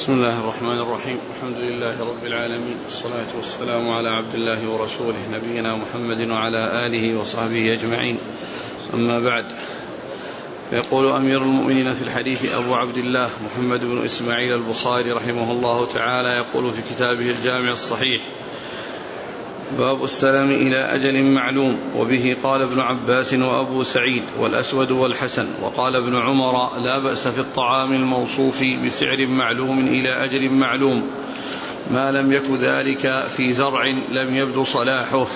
بسم الله الرحمن الرحيم. الحمد لله رب العالمين. والصلاة والسلام على عبد الله ورسوله نبينا محمد وعلى آله وصحبه أجمعين. أما بعد فيقول أمير المؤمنين في الحديث أبو عبد الله محمد بن إسماعيل البخاري رحمه الله تعالى يقول في كتابه الجامع الصحيح باب السلام إلى أجل معلوم وبه قال ابن عباس وأبو سعيد والأسود والحسن وقال ابن عمر لا بأس في الطعام الموصوف بسعر معلوم إلى أجل معلوم ما لم يك ذلك في زرع لم يبدو صلاحه.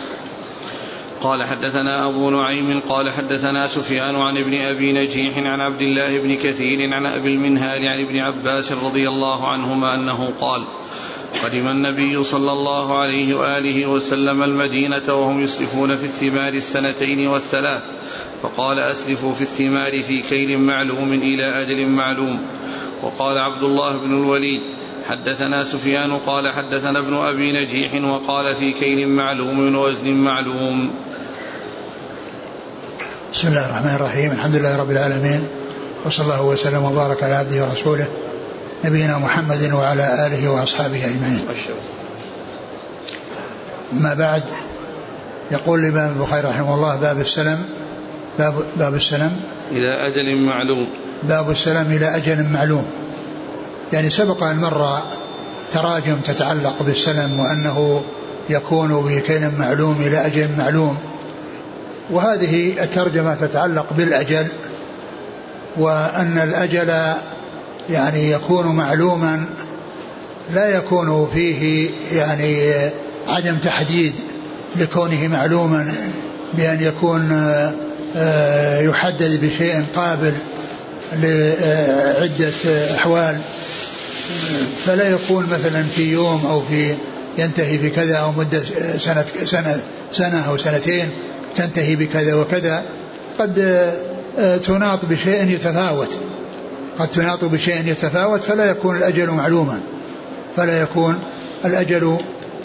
قال حدثنا أبو نعيم قال حدثنا سفيان عن ابن أبي نجيح عن عبد الله بن كثير عن أبي المنهال عن ابن عباس رضي الله عنهما أنه قال قدم النبي صلى الله عليه وآله وسلم المدينة وهم يسلفون في الثمار السنتين والثلاث. فقال اسلفوا في الثمار في كيل معلوم إلى أجل معلوم. وقال عبد الله بن الوليد حدثنا سفيان قال حدثنا ابن أبي نجيح وقال في كيل معلوم ووزن معلوم. بسم الله الرحمن الرحيم. الحمد لله رب العالمين. وصلى الله وسلم وبارك على عبده ورسوله نبينا محمد وعلى آله وأصحابه أجمعين. ما بعد يقول الإمام البخاري رحمه الله باب السلم باب, باب السلم. إلى أجل معلوم. باب السلام إلى أجل معلوم. يعني سبق أن مر تراجم تتعلق بالسلم وأنه يكون بكيل معلوم إلى أجل معلوم. وهذه الترجمة تتعلق بالأجل وأن الأجل يعني يكون معلوما لا يكون فيه يعني عدم تحديد لكونه معلوما بأن يكون آه، يحدد بشيء قابل لعدة أحوال. فلا يكون مثلا في يوم أو في ينتهي في كذا أو مدة سنة سنة سنة أو سنتين تنتهي بكذا وكذا قد آه، تناط بشيء يتفاوت. قد تناط بشيء يتفاوت فلا يكون الأجل معلوما. فلا يكون الأجل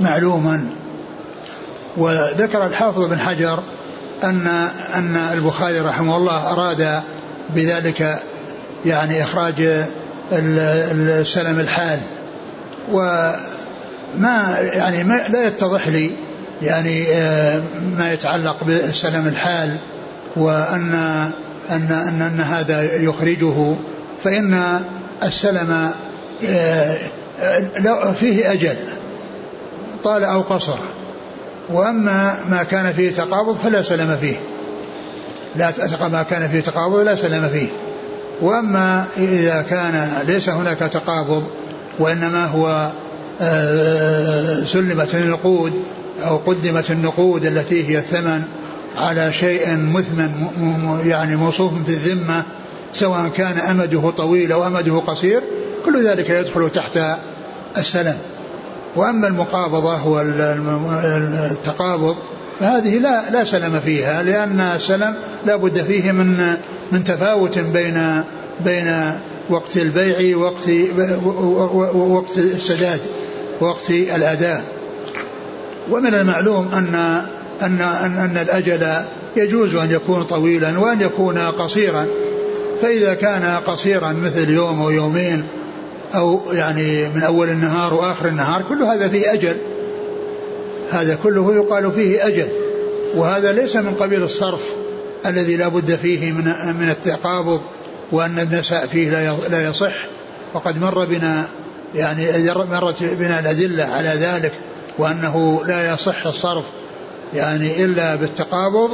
معلوما. وذكر الحافظ بن حجر أن أن البخاري رحمه الله أراد بذلك يعني إخراج السلم الحال. وما يعني ما لا يتضح لي يعني آه، ما يتعلق بالسلم الحال وأن أن أن, أن هذا يخرجه. فإن السلم آه، آه، فيه أجل طال أو قصر. وأما ما كان فيه تقابض فلا سلم فيه. لا ما كان فيه تقابض لا سلم فيه. وأما إذا كان ليس هناك تقابض وإنما هو آه، سلمت النقود أو قدمت النقود التي هي الثمن على شيء مثمن يعني موصوف في الذمة سواء كان أمده طويل أو أمده قصير كل ذلك يدخل تحت السلم. وأما المقابضة هو التقابض فهذه لا لا سلم فيها لأن السلم لا بد فيه من من تفاوت بين بين وقت البيع ووقت وقت السداد وقت الأداء ومن المعلوم أن أن أن, أن الأجل يجوز أن يكون طويلا وأن يكون قصيرا. فإذا كان قصيرا مثل يوم أو يومين أو يعني من أول النهار وآخر النهار كل هذا فيه أجل. هذا كله يقال فيه أجل. وهذا ليس من قبيل الصرف الذي لا بد فيه من من التقابض وأن النساء فيه لا يصح. وقد مر بنا يعني مرت بنا الأدلة على ذلك وأنه لا يصح الصرف يعني إلا بالتقابض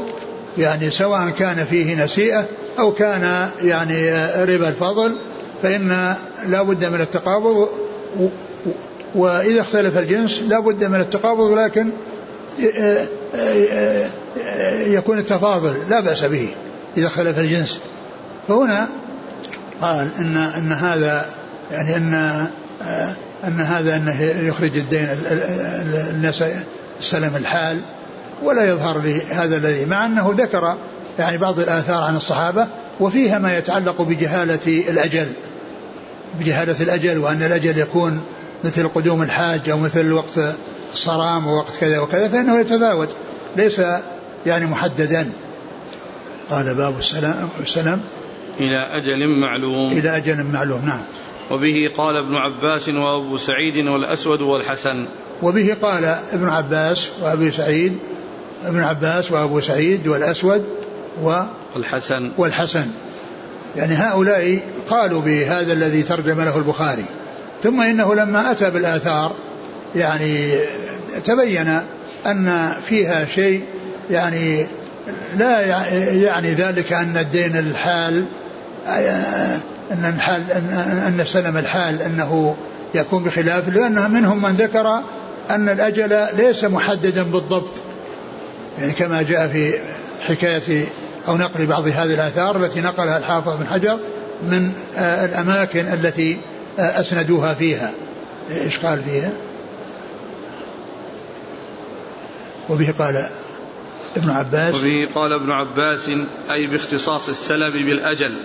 يعني سواء كان فيه نسيئة أو كان يعني ربا الفضل فإن لا بد من التقابض وإذا اختلف الجنس لا بد من التقابض ولكن يكون التفاضل لا بأس به إذا اختلف الجنس. فهنا قال إن أن هذا يعني أن أن هذا أنه يخرج الدين الناس السلم الحال ولا يظهر لي هذا الذي مع أنه ذكر يعني بعض الآثار عن الصحابة وفيها ما يتعلق بجهالة الأجل بجهالة الأجل وأن الأجل يكون مثل قدوم الحاج أو مثل وقت الصرام ووقت كذا وكذا فإنه يتفاوت ليس يعني محددا. قال باب السلام السلام. إلى أجل معلوم. إلى أجل معلوم نعم. وبه قال ابن عباس وأبو سعيد والأسود والحسن. وبه قال ابن عباس وأبي سعيد ابن عباس وأبو سعيد والأسود و والحسن. والحسن. يعني هؤلاء قالوا بهذا الذي ترجم له البخاري. ثم إنه لما أتى بالآثار يعني تبين أن فيها شيء يعني لا يعني ذلك أن الدين الحال أن الحال أن سلم الحال أنه يكون بخلاف لأن منهم من ذكر أن الأجل ليس محددا بالضبط. يعني كما جاء في حكاية أو نقل بعض هذه الآثار التي نقلها الحافظ بن حجر من الأماكن التي أسندوها فيها. إيش قال فيها؟ وبه قال ابن عباس. وبه قال ابن عباس أي باختصاص السلب بالأجل.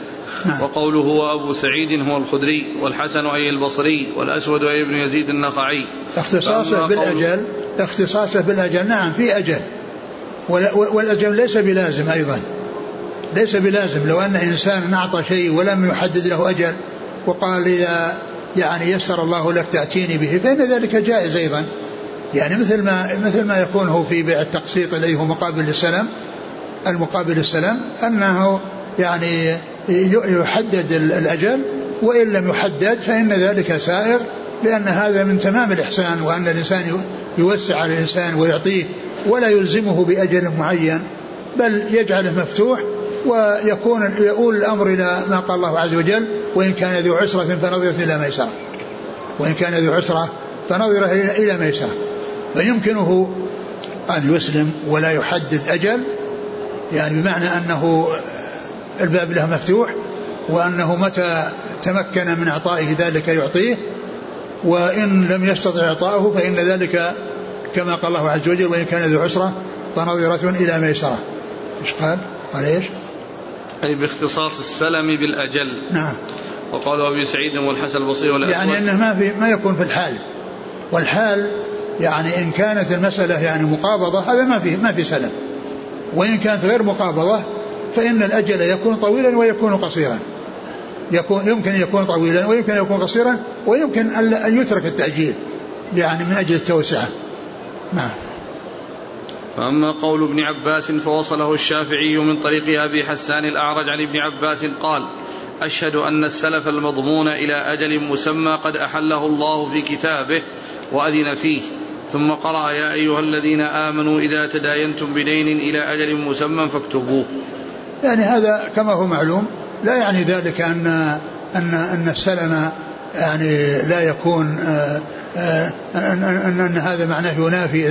نعم. وقوله وأبو سعيد هو الخدري والحسن أي البصري والأسود أي ابن يزيد النخعي. اختصاصه بالأجل اختصاصه بالأجل نعم في أجل. والأجل ليس بلازم أيضا. ليس بلازم. لو أن إنسان أعطى شيء ولم يحدد له أجل وقال إذا يعني يسر الله لك تأتيني به فإن ذلك جائز أيضا. يعني مثل ما مثل ما يكون هو في بيع التقسيط الذي هو مقابل للسلام المقابل للسلام أنه يعني يحدد الأجل وإن لم يحدد فإن ذلك سائر لأن هذا من تمام الإحسان وأن الإنسان يوسع على الإنسان ويعطيه ولا يلزمه بأجل معين بل يجعله مفتوح ويكون يؤول الأمر إلى ما قال الله عز وجل وإن كان ذو عسرة فنظرة إلى ميسرة وإن كان ذو عسرة فنظرة إلى ميسرة فيمكنه أن يسلم ولا يحدد أجل يعني بمعنى أنه الباب له مفتوح وأنه متى تمكن من إعطائه ذلك يعطيه وإن لم يستطع إعطاءه فإن ذلك كما قال الله عز وجل وإن كان ذو عسرة فنظرة إلى ميسرة إيش قال؟ قال إيش؟ أي باختصاص السلم بالأجل. نعم. وقال أبي سعيد والحسن البصري يعني أنه ما في ما يكون في الحال. والحال يعني إن كانت المسألة يعني مقابضة هذا ما في ما في سلم. وإن كانت غير مقابضة فإن الأجل يكون طويلا ويكون قصيرا. يكون يمكن أن يكون طويلا ويمكن أن يكون قصيرا ويمكن أن يترك التأجيل. يعني من أجل التوسعة. نعم. فأما قول ابن عباس فوصله الشافعي من طريق أبي حسان الأعرج عن ابن عباس قال أشهد أن السلف المضمون إلى أجل مسمى قد أحله الله في كتابه وأذن فيه. ثم قرأ يا أيها الذين آمنوا إذا تداينتم بدين إلى أجل مسمى فاكتبوه. يعني هذا كما هو معلوم لا يعني ذلك أن أن أن السلم يعني لا يكون آه، آه، أن, أن, أن هذا معناه ينافي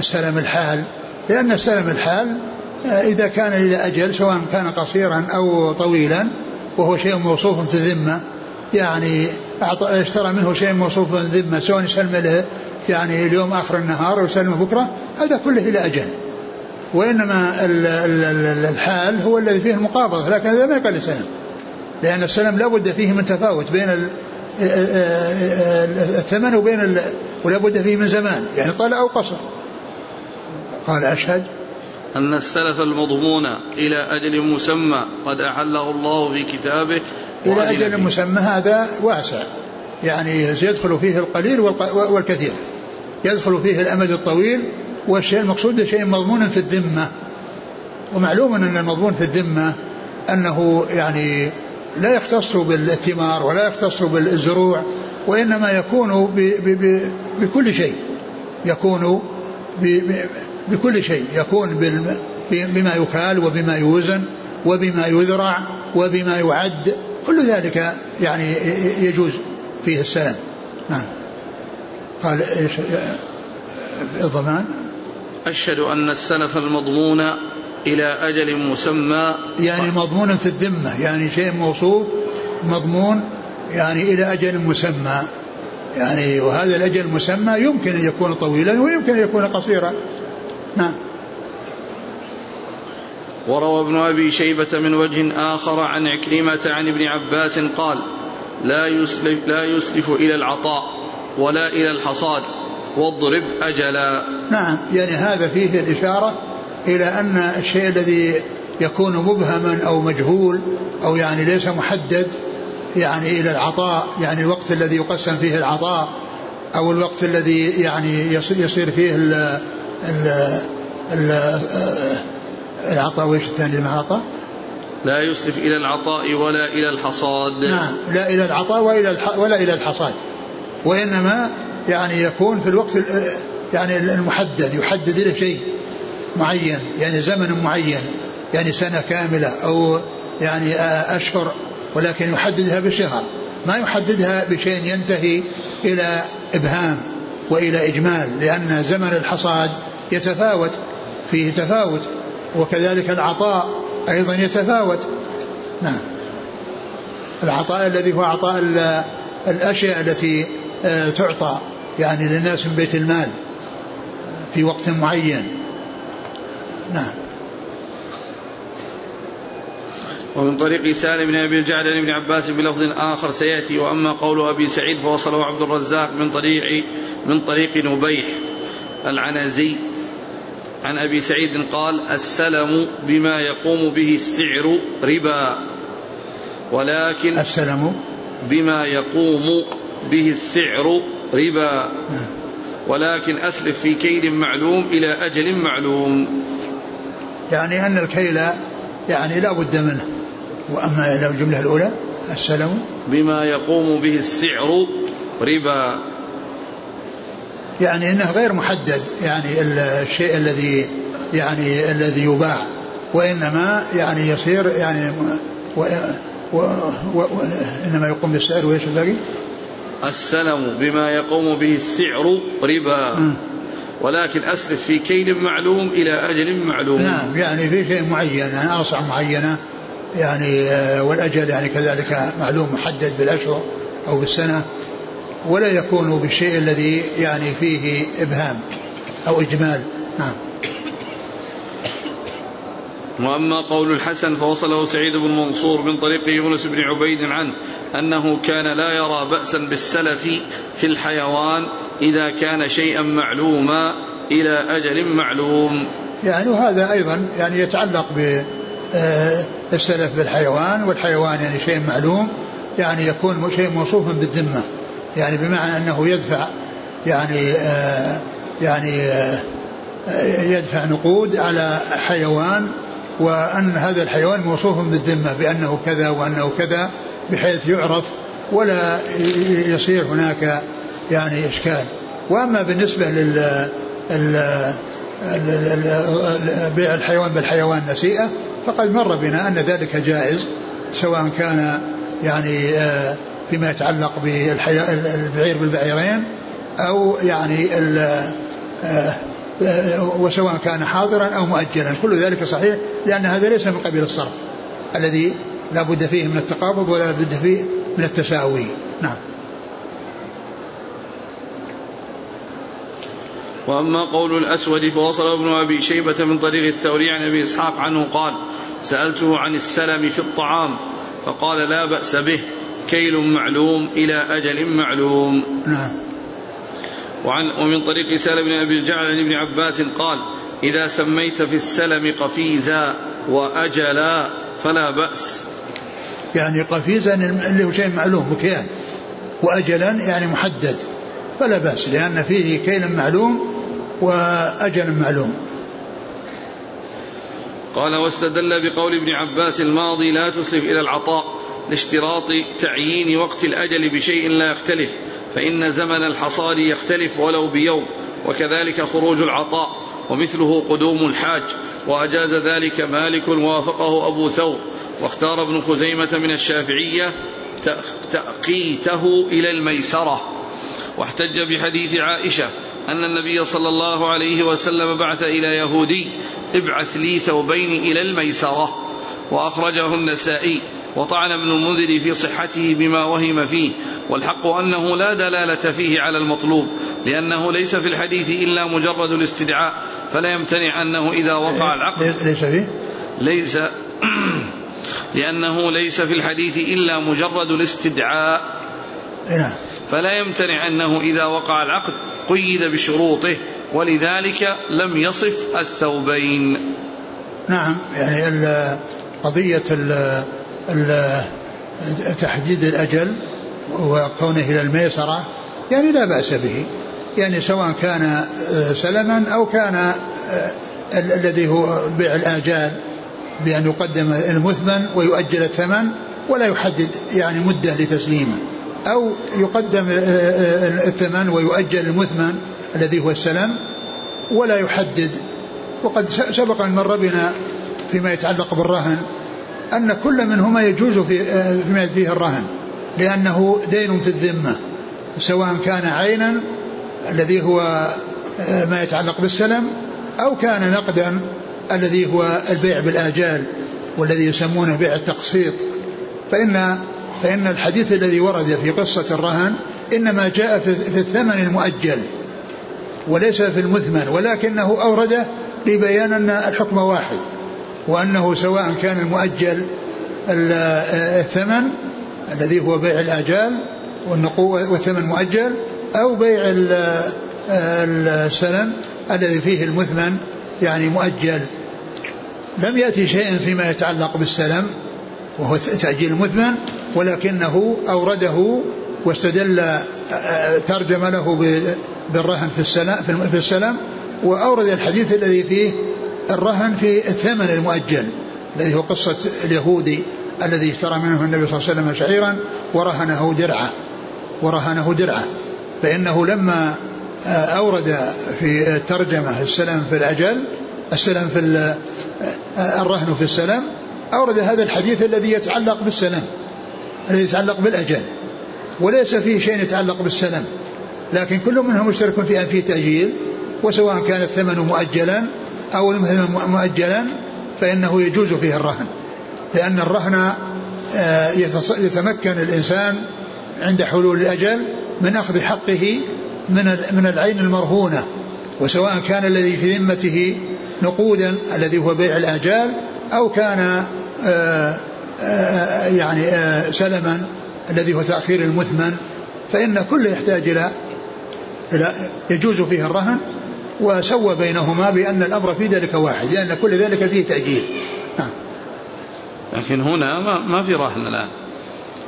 السلم الحال. لأن السلم الحال آه، إذا كان إلى أجل سواء كان قصيرا أو طويلا وهو شيء موصوف في الذمة يعني اشترى منه شيء موصوف في الذمة سواء يسلم له يعني اليوم آخر النهار أو يسلمه بكرة هذا كله إلى أجل. وإنما الحال هو الذي فيه المقابضة لكن هذا ما يقل السلم لأن السلم لا بد فيه من تفاوت بين الثمن وبين ولا بد فيه من زمان. يعني طال أو قصر. قال أشهد. أن السلف المضمون إلى أجل مسمى قد أحله الله في كتابه إلى أجل مسمى هذا واسع. يعني يدخل فيه القليل والكثير. يدخل فيه الأمد الطويل والشيء المقصود شيء مضمون في الذمة. ومعلوم أن المضمون في الذمة أنه يعني لا يختص بالثمار ولا يختص بالزروع وإنما يكون ب ب ب بكل شيء يكون ب بكل شيء يكون بما يكال وبما يوزن وبما يذرع وبما يعد كل ذلك يعني يجوز فيه السلام. نعم. قال إيش؟ الضمان؟ أشهد أن السلف المضمون إلى أجل مسمى. يعني مضمون في الذمة يعني شيء موصوف مضمون يعني إلى أجل مسمى. يعني وهذا الأجل المسمى يمكن أن يكون طويلا ويمكن أن يكون قصيرا. نعم. وروى ابن أبي شيبة من وجه آخر عن عكرمة عن ابن عباس قال لا يسلف, لا يسلف إلى العطاء ولا إلى الحصاد واضرب أجلا. نعم يعني هذا فيه الإشارة إلى أن الشيء الذي يكون مبهما أو مجهول أو يعني ليس محدد يعني إلى العطاء يعني الوقت الذي يقسم فيه العطاء أو الوقت الذي يعني يصير فيه ال ال ال العطاء وإيش الثاني مع العطاء؟ لا يسرف إلى العطاء ولا إلى الحصاد نعم لا إلى العطاء وإلى ولا إلى الحصاد وإنما يعني يكون في الوقت يعني المحدد يحدد له شيء معين يعني زمن معين يعني سنة كاملة أو يعني أشهر ولكن يحددها بشهر. ما يحددها بشيء ينتهي إلى إبهام وإلى إجمال لأن زمن الحصاد يتفاوت فيه تفاوت وكذلك العطاء أيضا يتفاوت. نعم. العطاء الذي هو عطاء الأشياء التي آه، تعطى يعني للناس من بيت المال في وقت معين. نعم. ومن طريق سالم بن أبي الجعد بن ابن عباس بلفظ آخر سيأتي وأما قول أبي سعيد فوصله عبد الرزاق من طريق من طريق نبيح العنزي. عن أبي سعيد قال السلم بما يقوم به السعر ربا ولكن السلم بما يقوم به السعر ربا. نعم. ولكن أسلف في كيل معلوم إلى أجل معلوم. يعني أن الكيل يعني لا بد منه. وأما لو الجملة الأولى السلم. بما يقوم به السعر ربا. يعني إنه غير محدد يعني الشيء الذي يعني الذي يباع. وإنما يعني يصير يعني و و و إنما يقوم بالسعر وايش الباقي؟ السلم بما يقوم به السعر ربا. ولكن أسلف في كيل معلوم إلى أجل معلوم. نعم يعني في شيء معين يعني أوسع معينة يعني آه، والأجل يعني كذلك معلوم محدد بالأشهر أو بالسنة ولا يكون بالشيء الذي يعني فيه إبهام أو إجمال. نعم. وأما قول الحسن فوصله سعيد بن منصور من طريق يونس بن عبيد عنه أنه كان لا يرى بأسا بالسلف في الحيوان إذا كان شيئا معلوما إلى أجل معلوم. يعني وهذا أيضا يعني يتعلق بالسلف بالحيوان والحيوان يعني شيء معلوم يعني يكون شيء موصوفا بالذمة. يعني بمعنى أنه يدفع يعني آه يعني آه يدفع نقود على حيوان وأن هذا الحيوان موصوف بالذمة بأنه كذا وأنه كذا بحيث يعرف ولا يصير هناك يعني إشكال. وأما بالنسبة لل بيع الحيوان بالحيوان نسيئة فقد مر بنا أن ذلك جائز سواء كان يعني آه، فيما يتعلق بالبعير بالبعيرين أو يعني آه، وسواء كان حاضرا أو مؤجلا. كل ذلك صحيح لأن هذا ليس من قبيل الصرف الذي لا بد فيه من التقابض ولا بد فيه من التساوي. نعم. وأما قول الأسود فوصل ابن أبي شيبة من طريق الثوري عن أبي إسحاق عنه قال سألته عن السلم في الطعام فقال لا بأس به كيل معلوم إلى أجل معلوم. نعم. وعن ومن طريق سالم بن أبي الجعل عن ابن عباس قال إذا سميت في السلم قفيزا وأجلا فلا بأس. يعني قفيزا اللي هو شيء معلوم مكيال واجلا يعني محدد. فلا بأس لأن فيه كيل معلوم وأجل معلوم. قال واستدل بقول ابن عباس الماضي لا تسلف إلى العطاء لاشتراط تعيين وقت الأجل بشيء لا يختلف فإن زمن الحصاد يختلف ولو بيوم وكذلك خروج العطاء. ومثله قدوم الحاج وأجاز ذلك مالك وافقه أبو ثور واختار ابن خزيمة من الشافعية تأقيته إلى الميسرة. واحتج بحديث عائشة أن النبي صلى الله عليه وسلم بعث إلى يهودي ابعث لي ثوبين إلى الميسرة. وأخرجه النسائي. وطعن ابن المنذر في صحته بما وهم فيه والحق أنه لا دلالة فيه على المطلوب لأنه ليس في الحديث إلا مجرد الاستدعاء فلا يمتنع أنه إذا وقع العقد ليس فيه؟ ليس لأنه ليس في الحديث إلا مجرد الاستدعاء. نعم. فلا يمتنع أنه إذا وقع العقد قيد بشروطه ولذلك لم يصف الثوبين. نعم يعني قضية تحديد الأجل وكونه إلى الميسرة يعني لا بأس به. يعني سواء كان سلما أو كان الذي هو بيع الآجال بأن يقدم المثمن ويؤجل الثمن ولا يحدد يعني مدة لتسليمه. أو يقدم الثمن ويؤجل المثمن الذي هو السلم ولا يحدد. وقد سبق أن مر بنا فيما يتعلق بالرهن. أن كل منهما يجوز في فيما فيه الرهن لأنه دين في الذمة سواء كان عينا الذي هو ما يتعلق بالسلم أو كان نقدا الذي هو البيع بالآجال والذي يسمونه بيع التقسيط. فإن فإن الحديث الذي ورد في قصة الرهن إنما جاء في الثمن المؤجل وليس في المثمن ولكنه أورده لبيان أن الحكم واحد. وأنه سواء كان المؤجل الثمن الذي هو بيع الآجال والثمن مؤجل أو بيع السلم الذي فيه المثمن يعني مؤجل. لم يأتي شيء فيما يتعلق بالسلم وهو تأجيل المثمن ولكنه أورده واستدل ترجم له بالرهن في السلام في السلام وأورد الحديث الذي فيه الرهن في الثمن المؤجل الذي هو قصة اليهودي الذي اشترى منه النبي صلى الله عليه وسلم شعيرا ورهنه درعا ورهنه درعا. فإنه لما أورد في الترجمة السلام في الأجل السلام في الرهن في السلام أورد هذا الحديث الذي يتعلق بالسلام الذي يتعلق بالأجل. وليس فيه شيء يتعلق بالسلام لكن كل منهم مشترك في أن فيه تأجيل وسواء كان الثمن مؤجلا أو المثمن مؤجلا فإنه يجوز فيه الرهن لأن الرهن آه، يتمكن الإنسان عند حلول الأجل من أخذ حقه من من العين المرهونة وسواء كان الذي في ذمته نقودا الذي هو بيع الآجال أو كان آه، آه، يعني سلما الذي هو تأخير المثمن فإن كله يحتاج إلى يجوز فيه الرهن وسوى بينهما بأن الأمر في ذلك واحد لأن كل ذلك فيه تأجيل نعم لكن هنا ما, ما في رهن الآن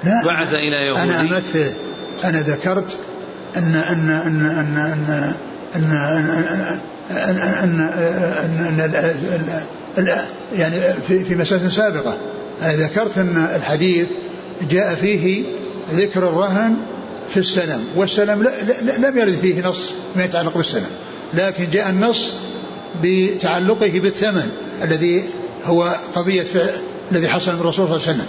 لا بعث إلى يهودي أنا أمثل أنا ذكرت أن أن أن أن أن أن أن أن أن أن يعني في في مسألة سابقة أنا ذكرت أن الحديث جاء فيه ذكر الرهن في السلام والسلام لم يرد فيه نص ما يتعلق بالسلام لكن جاء النص بتعلقه بالثمن الذي هو قضية الذي حصل من الرسول صلى الله عليه وسلم.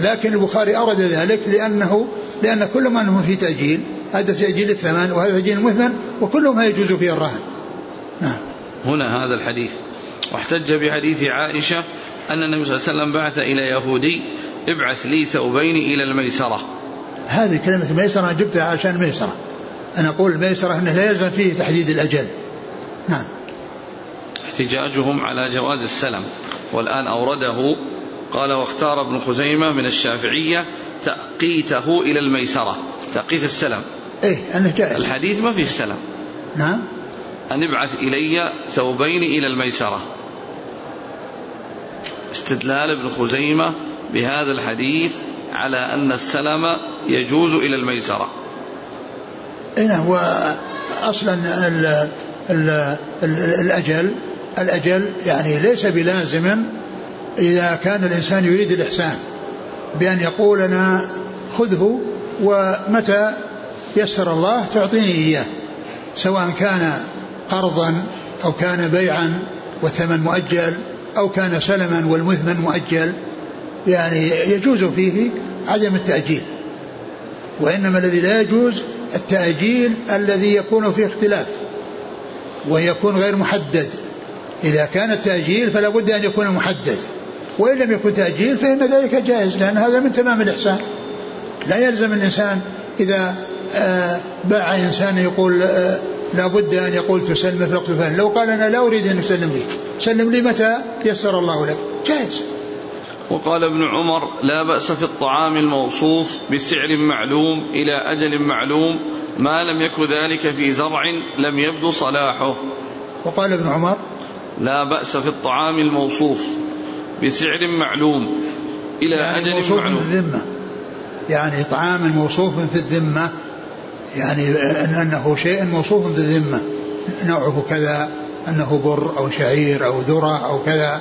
لكن البخاري أورد ذلك لأنه لأن كل ما أنه في تأجيل هذا تأجيل الثمن وهذا تأجيل المثمن وكلهما يجوز فيه الرهن. نعم. هنا هذا الحديث. واحتج بحديث عائشة أن النبي صلى الله عليه وسلم بعث إلى يهودي ابعث لي ثوبين إلى الميسرة. هذه كلمة ميسرة جبتها عشان ميسرة. أنا أقول الميسرة أنه لا يلزم فيه تحديد الأجل. نعم. احتجاجهم على جواز السلم. والآن أورده قال واختار ابن خزيمة من الشافعية تأقيته إلى الميسرة تأقيت السلم. إيه أنه جائز الحديث ما فيه السلم نعم. أن ابعث إلي ثوبين إلى الميسرة. استدلال ابن خزيمة بهذا الحديث على أن السلم يجوز إلى الميسرة. إيه هو أصلا ال ال الأجل الأجل يعني ليس بلازم إذا كان الإنسان يريد الإحسان بأن يقول أنا خذه ومتى يسر الله تعطيني إياه سواء كان قرضا أو كان بيعا والثمن مؤجل أو كان سلما والمثمن مؤجل يعني يجوز فيه عدم التأجيل وإنما الذي لا يجوز التأجيل الذي يكون فيه اختلاف. ويكون غير محدد. إذا كان التأجيل فلا بد أن يكون محدد. وإن لم يكن تأجيل فإن ذلك جائز لأن هذا من تمام الإحسان. لا يلزم الإنسان إذا آه، باع إنسان يقول آه، لا بد أن يقول تسلم في الفلاني. لو قال أنا لا أريد أن تسلم لي سلم لي متى يسر الله لك. جائز. وقال ابن عمر لا بأس في الطعام الموصوف بسعر معلوم إلى أجل معلوم ما لم يكن ذلك في زرع لم يبدو صلاحه. وقال ابن عمر لا بأس في الطعام الموصوف بسعر معلوم إلى يعني أجل معلوم. بالذمة يعني طعام موصوف في الذمة يعني أنه شيء موصوف في الذمة. نوعه كذا أنه بر أو شعير أو ذرة أو كذا.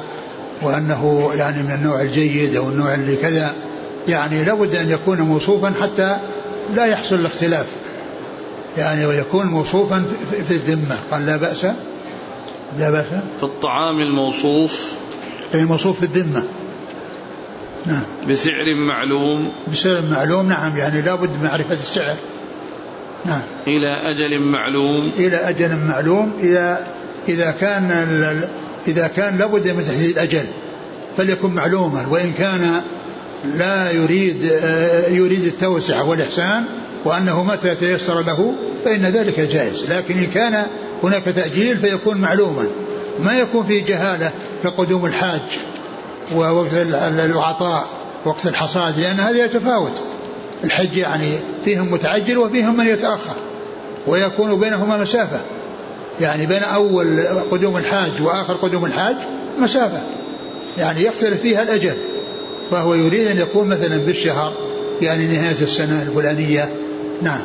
وأنه يعني من النوع الجيد أو النوع اللي كذا يعني لابد أن يكون موصوفا حتى لا يحصل الاختلاف. يعني ويكون موصوفا في الذمة. قال لا بأس. لا بأس. في الطعام الموصوف؟ أي موصوف في الذمة. نعم. بسعر معلوم؟ بسعر معلوم نعم. يعني لابد معرفة السعر. نعم. إلى أجل معلوم؟ إلى أجل معلوم إذا إذا كان إذا كان لابد من تحديد الأجل فليكن معلوما وإن كان لا يريد آه، يريد التوسعة والإحسان وأنه متى تيسر له فإن ذلك جائز. لكن إن كان هناك تأجيل فيكون معلوما. ما يكون في جهالة كقدوم الحاج ووقت العطاء وقت الحصاد لأن هذا يتفاوت. الحج يعني فيهم متعجل وفيهم من يتأخر ويكون بينهما مسافة. يعني بين أول قدوم الحاج وآخر قدوم الحاج مسافة. يعني يختلف فيها الأجل. فهو يريد أن يكون مثلا بالشهر يعني نهاية السنة الفلانية نعم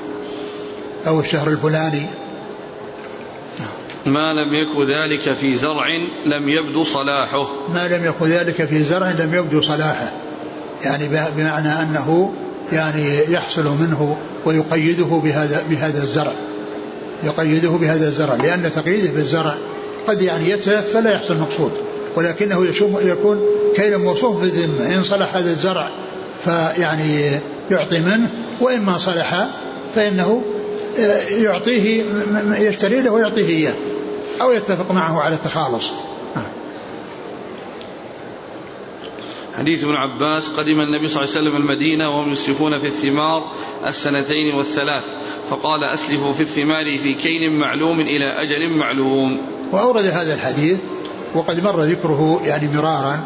أو الشهر الفلاني. ما لم يكن ذلك في زرع لم يبدو صلاحه. ما لم يكن ذلك في زرع لم يبدو صلاحه. يعني بمعنى أنه يعني يحصل منه ويقيده بهذا بهذا الزرع. يقيده بهذا الزرع لأن تقييده بالزرع قد يعني يتلف فلا يحصل مقصود ولكنه يكون كيلا موصوف في الذمة إن صلح هذا الزرع فيعني يعطي منه وإما صلح فإنه آه، يعطيه يشتري له ويعطيه إياه أو يتفق معه على التخالص. حديث ابن عباس قدم النبي صلى الله عليه وسلم المدينة وهم يسلفون في الثمار السنتين والثلاث فقال أسلفوا في الثمار في كيل معلوم إلى أجل معلوم. وأورد هذا الحديث وقد مر ذكره يعني مرارا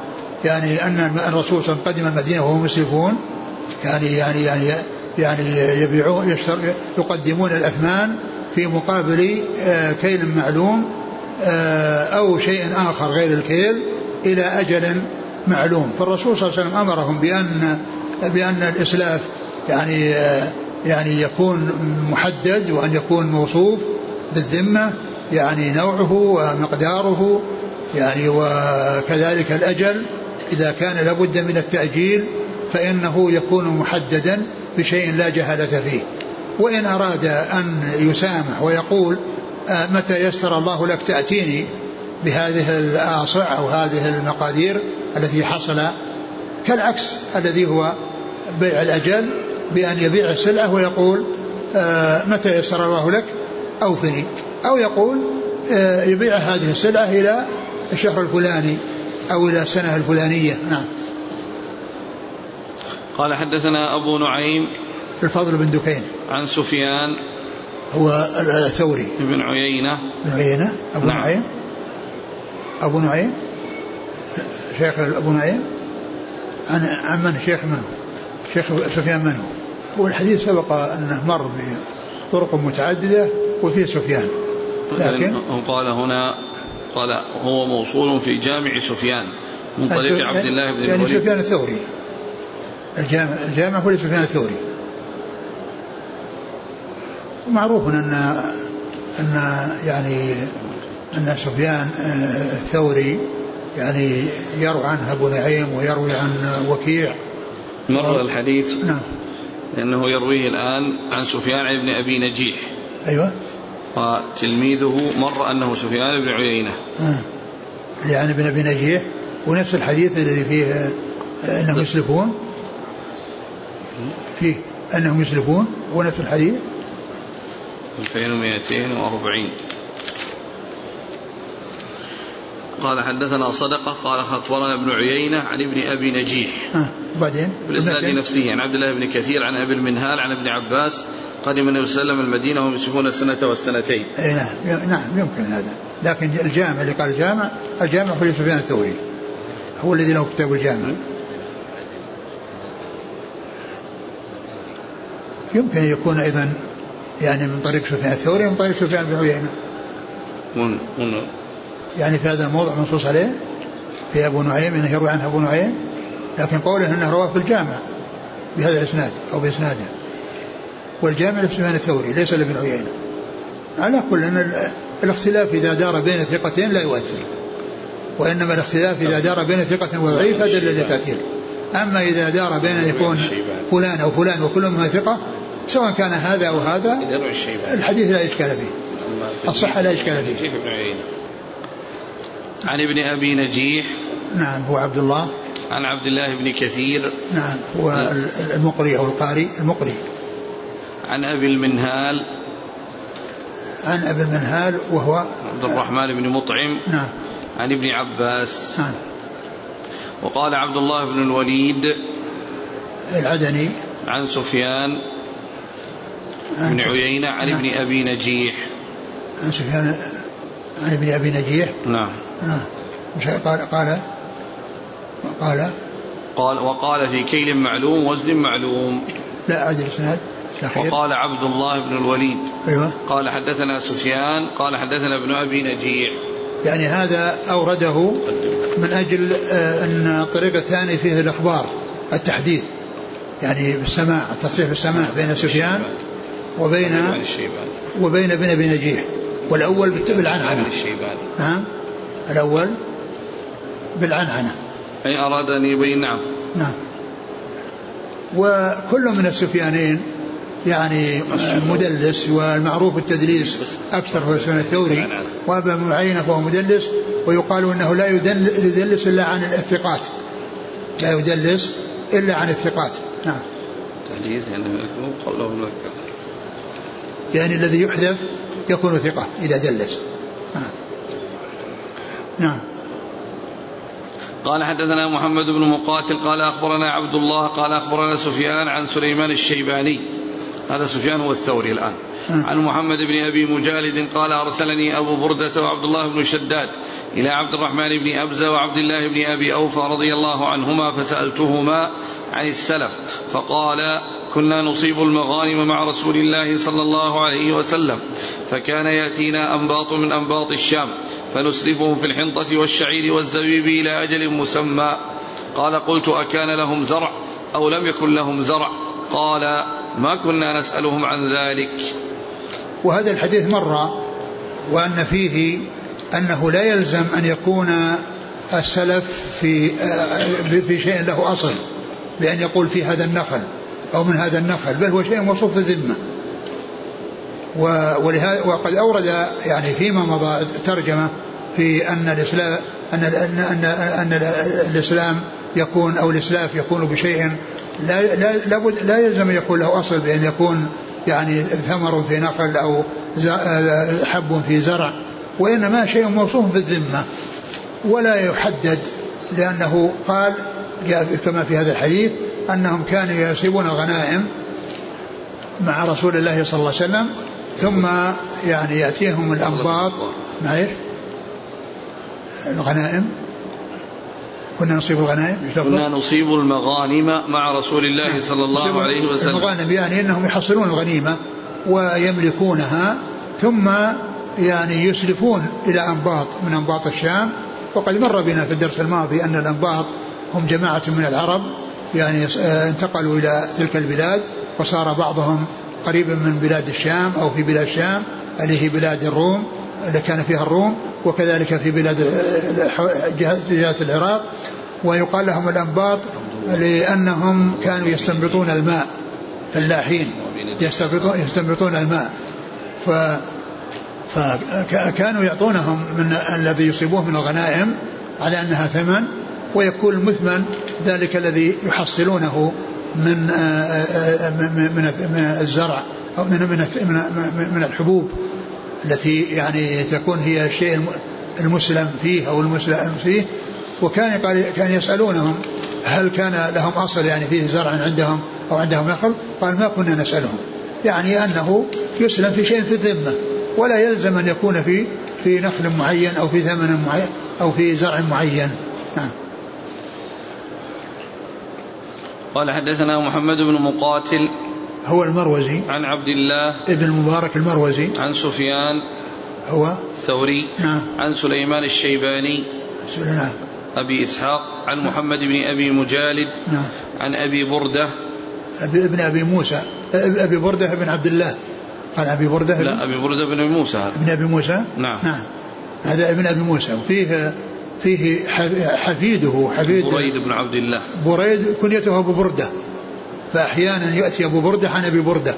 يعني أن الرسول صلى الله عليه وسلم قدم المدينة وهم يسلفون يعني يعني يعني يعني يبيعون يقدمون الأثمان في مقابل آه، كيل معلوم آه، أو شيء آخر غير الكيل إلى أجل معلوم. فالرسول صلى الله عليه وسلم أمرهم بأن بأن الإسلاف يعني يعني يكون محدد وأن يكون موصوف بالذمة يعني نوعه ومقداره يعني وكذلك الأجل. إذا كان لابد من التأجيل فإنه يكون محددا بشيء لا جهالة فيه. وإن أراد أن يسامح ويقول آه، متى يسر الله لك تأتيني؟ بهذه الآصع أو هذه المقادير التي حصل كالعكس الذي هو بيع الأجل بأن يبيع السلعة ويقول آه، متى يسر الله لك؟ أوفني. أو يقول آه، يبيع هذه السلعة إلى الشهر الفلاني أو إلى السنة الفلانية. نعم. قال حدثنا أبو نعيم الفضل بن دكين. عن سفيان هو الثوري. بن عيينة. بن عيينة أبو نعم. نعيم. أبو نعيم؟ شيخ أبو نعيم؟ عن عن من شيخ من شيخ سفيان من هو والحديث سبق أنه مر بطرق متعددة وفيه سفيان. لكن قال هنا قال هو موصول في جامع سفيان من طريق عبد الله بن يعني سفيان الثوري. الجامع الجامع هو لسفيان الثوري. معروف ان أن يعني أن سفيان آه، الثوري يعني يروي عنه أبو نعيم ويروي عن وكيع. مر الحديث نعم. لأنه يرويه الآن عن سفيان بن أبي نجيح. أيوة. وتلميذه مر أنه سفيان بن عيينة. آه. يعني بن أبي نجيح. ونفس الحديث الذي فيه آه، أنهم يسلفون. فيه أنهم يسلفون. ونفس الحديث. 2240 قال حدثنا صدقة قال أخبرنا ابن عيينة عن ابن أبي نجيح. بعدين؟ بالإسناد نفسه عن عبد الله بن كثير عن أبي المنهال عن ابن عباس قدم النبي صلى الله عليه وسلم المدينة وهم يمسكون السنة والسنتين. أي نعم نعم يمكن هذا. لكن الجامع اللي قال الجامع الجامع هو سفيان الثوري. هو الذي له كتاب الجامع. يمكن يكون أيضا يعني من طريق سفيان الثوري ومن طريق سفيان بن عيينة. من من يعني في هذا الموضع منصوص عليه في أبو نعيم أنه يروي عنه أبو نعيم لكن قوله أنه رواه في الجامع بهذا الإسناد أو بإسناده. والجامع لسفيان الثوري ليس لابن عيينة. على كل أن الاختلاف إذا دار بين ثقتين لا يؤثر. وإنما الاختلاف إذا دار بين ثقة وضعيف فدل للتأثير. أما إذا دار بين أن يكون فلان أو فلان وكلهم ثقة سواء كان هذا أو هذا الحديث لا إشكال فيه. الصحة لا إشكال فيه. عن ابن أبي نجيح. نعم هو عبد الله. عن عبد الله بن كثير. نعم هو المقري أو القاري المقري. عن أبي المنهال. عن أبي المنهال وهو عبد الرحمن بن مطعم. نعم. عن ابن عباس. نعم. وقال عبد الله بن الوليد. العدني. عن سفيان. بن عيينة عن ابن نعم. أبي نجيح. عن سفيان عن ابن أبي نجيح. نعم. قال قال قال. قال وقال في كيل معلوم وزن معلوم. لا أعد الإسناد وقال عبد الله بن الوليد. أيوة. قال حدثنا سفيان قال حدثنا ابن أبي نجيح. يعني هذا أورده من أجل آه، أن الطريق الثاني فيه الإخبار التحديث. يعني بالسماع التصريح بالسماع بين سفيان وبين وبين ابن أبي نجيح. والأول بالعنعنة نعم الأول بالعنعنة. أي أراد أن يبين نعم. نعم. وكل من السفيانين يعني مدلس والمعروف التدليس أكثر في سفيان الثوري وأبا معينة فهو مدلس ويقال أنه لا يدلس إلا عن الثقات. لا يدلس إلا عن الثقات. نعم. تحديث يعني قوله يعني الذي يحذف يكون ثقة إذا دلس. نعم نعم. قال حدثنا محمد بن مقاتل قال أخبرنا عبد الله قال أخبرنا سفيان عن سليمان الشيباني. هذا سفيان هو الثوري الآن. عن محمد بن أبي مجالد قال أرسلني أبو بردة وعبد الله بن شداد. إلى عبد الرحمن بن أبزة وعبد الله بن أبي أوفى رضي الله عنهما فسألتهما عن السلف فقال كنا نصيب المغانم مع رسول الله صلى الله عليه وسلم فكان يأتينا أنباط من أنباط الشام فنسلفهم في الحنطة والشعير والزبيب إلى أجل مسمى. قال قلت أكان لهم زرع أو لم يكن لهم زرع؟ قال ما كنا نسألهم عن ذلك. وهذا الحديث مر وأن فيه أنه لا يلزم أن يكون السلف في في شيء له أصل بأن يقول في هذا النخل أو من هذا النخل بل هو شيء موصوف في الذمة. وقد أورد يعني فيما مضى ترجمة في أن الإسلام أن أن أن, أن الإسلام يكون أو الإسلاف يكون بشيء لا لا لابد لا يلزم أن يكون له أصل بأن يكون يعني ثمر في نخل أو حب في زرع. وإنما شيء موصوف في الذمة ولا يحدد لأنه قال كما في هذا الحديث أنهم كانوا يصيبون الغنائم مع رسول الله صلى الله عليه وسلم ثم يعني يأتيهم الأنباط. معيش الغنائم؟ كنا نصيب الغنائم؟ كنا نصيب المغانم مع رسول الله نعم. صلى الله عليه وسلم. المغانم يعني إنهم يحصلون الغنيمة ويملكونها ثم يعني يسلفون إلى أنباط من أنباط الشام. وقد مر بنا في الدرس الماضي أن الأنباط هم جماعة من العرب يعني آه، انتقلوا إلى تلك البلاد وصار بعضهم قريبا من بلاد الشام أو في بلاد الشام اللي هي بلاد الروم اللي كان فيها الروم وكذلك في بلاد جهة العراق. ويقال لهم الأنباط لأنهم كانوا يستنبطون الماء فلاحين يستنبطون, يستنبطون الماء. ف فكانوا يعطونهم من الذي يصيبوه من الغنائم على أنها ثمن ويكون المثمن ذلك الذي يحصلونه من من من الزرع أو من من من الحبوب التي يعني تكون هي الشيء المسلم فيه أو المسلم فيه وكان كان يسألونهم هل كان لهم أصل يعني فيه زرع عندهم أو عندهم نخل؟ قال ما كنا نسألهم. يعني أنه يسلم في شيء في الذمة ولا يلزم أن يكون في في نخل معين أو في ثمن معين أو في زرع معين. نعم. قال حدثنا محمد بن مقاتل هو المروزي. عن عبد الله ابن المبارك المروزي. عن سفيان هو؟ الثوري نعم. عن سليمان الشيباني نعم أبي إسحاق عن محمد بن أبي مجالد نعم. عن أبي بردة ابن أبي موسى أبي بردة بن عبد الله. قال أبي بردة لا أبي بردة بن موسى. ابن أبي موسى؟ نعم. نعم. هذا ابن أبي موسى. وفيه فيه حفيده حفيد بريد بن عبد الله. بريد كنيته أبو بردة. فأحيانا يأتي أبو بردة عن أبي بردة.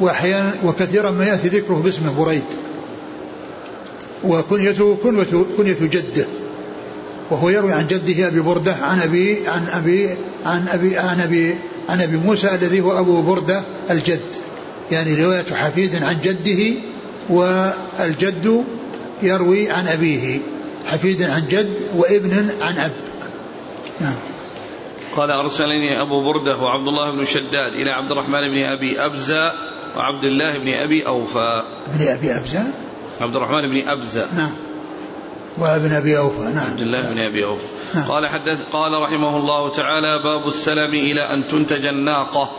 وأحيانا وكثيرا ما يأتي ذكره باسمه بريد. وكنيته كنية, كنية جده. وهو يروي عن جده أبي بردة عن ابي عن ابي عن ابي عن ابي عن أبي موسى الذي هو أبو بردة الجد. يعني رواية حفيد عن جده والجد يروي عن أبيه. حفيد عن جد وابن عن أب. نعم. قال أرسلني أبو بردة وعبد الله بن شداد إلى عبد الرحمن بن أبي أبزة وعبد الله بن أبي أوفى. بن أبي أبزة؟ عبد الرحمن بن أبزة. نعم. وابن أبي أوفى نعم. عبد الله بن أبي أوفى. نعم. قال حدث قال رحمه الله تعالى باب السلم إلى أن تنتج الناقة.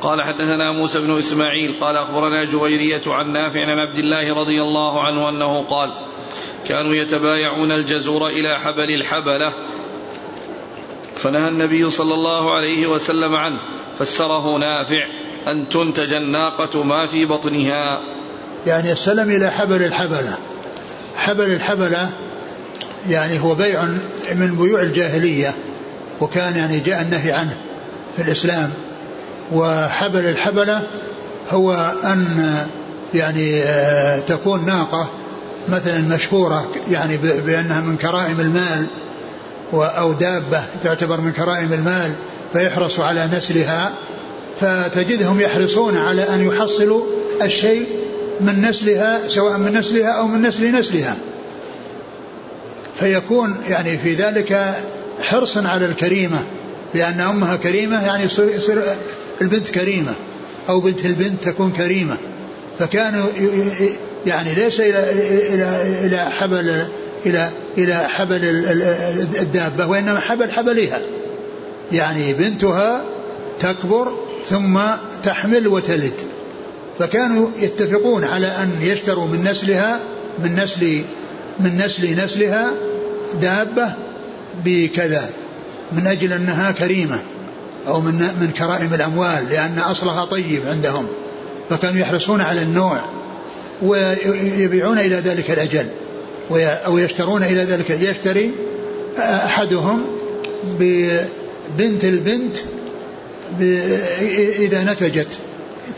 قال حدثنا موسى بن إسماعيل قال أخبرنا جويرية عن نافع عن عبد الله رضي الله عنه أنه قال كانوا يتبايعون الجزور إلى حبل الحبلة. فنهى النبي صلى الله عليه وسلم عنه فسره نافع أن تنتج الناقة ما في بطنها. يعني السلم إلى حبل الحبلة. حبل الحبلة يعني هو بيع من بيوع الجاهلية وكان يعني جاء النهي عنه في الإسلام. وحبل الحبلة هو أن يعني آه، تكون ناقة مثلا مشهورة يعني بأنها من كرائم المال أو دابة تعتبر من كرائم المال فيحرص على نسلها فتجدهم يحرصون على أن يحصلوا الشيء من نسلها سواء من نسلها أو من نسل نسلها. فيكون يعني في ذلك حرصا على الكريمة لأن أمها كريمة يعني يصير البنت كريمة أو بنت البنت تكون كريمة. فكانوا يعني ليس إلى إلى إلى حبل إلى إلى حبل الدابة وإنما حبل حبلها يعني بنتها تكبر ثم تحمل وتلد. فكانوا يتفقون على أن يشتروا من نسلها من نسل من نسل نسلها دابة بكذا من أجل أنها كريمة. أو من من كرائم الأموال لأن أصلها طيب عندهم. فكانوا يحرصون على النوع ويبيعون إلى ذلك الأجل أو يشترون إلى ذلك. يشتري أحدهم ببنت البنت إذا نتجت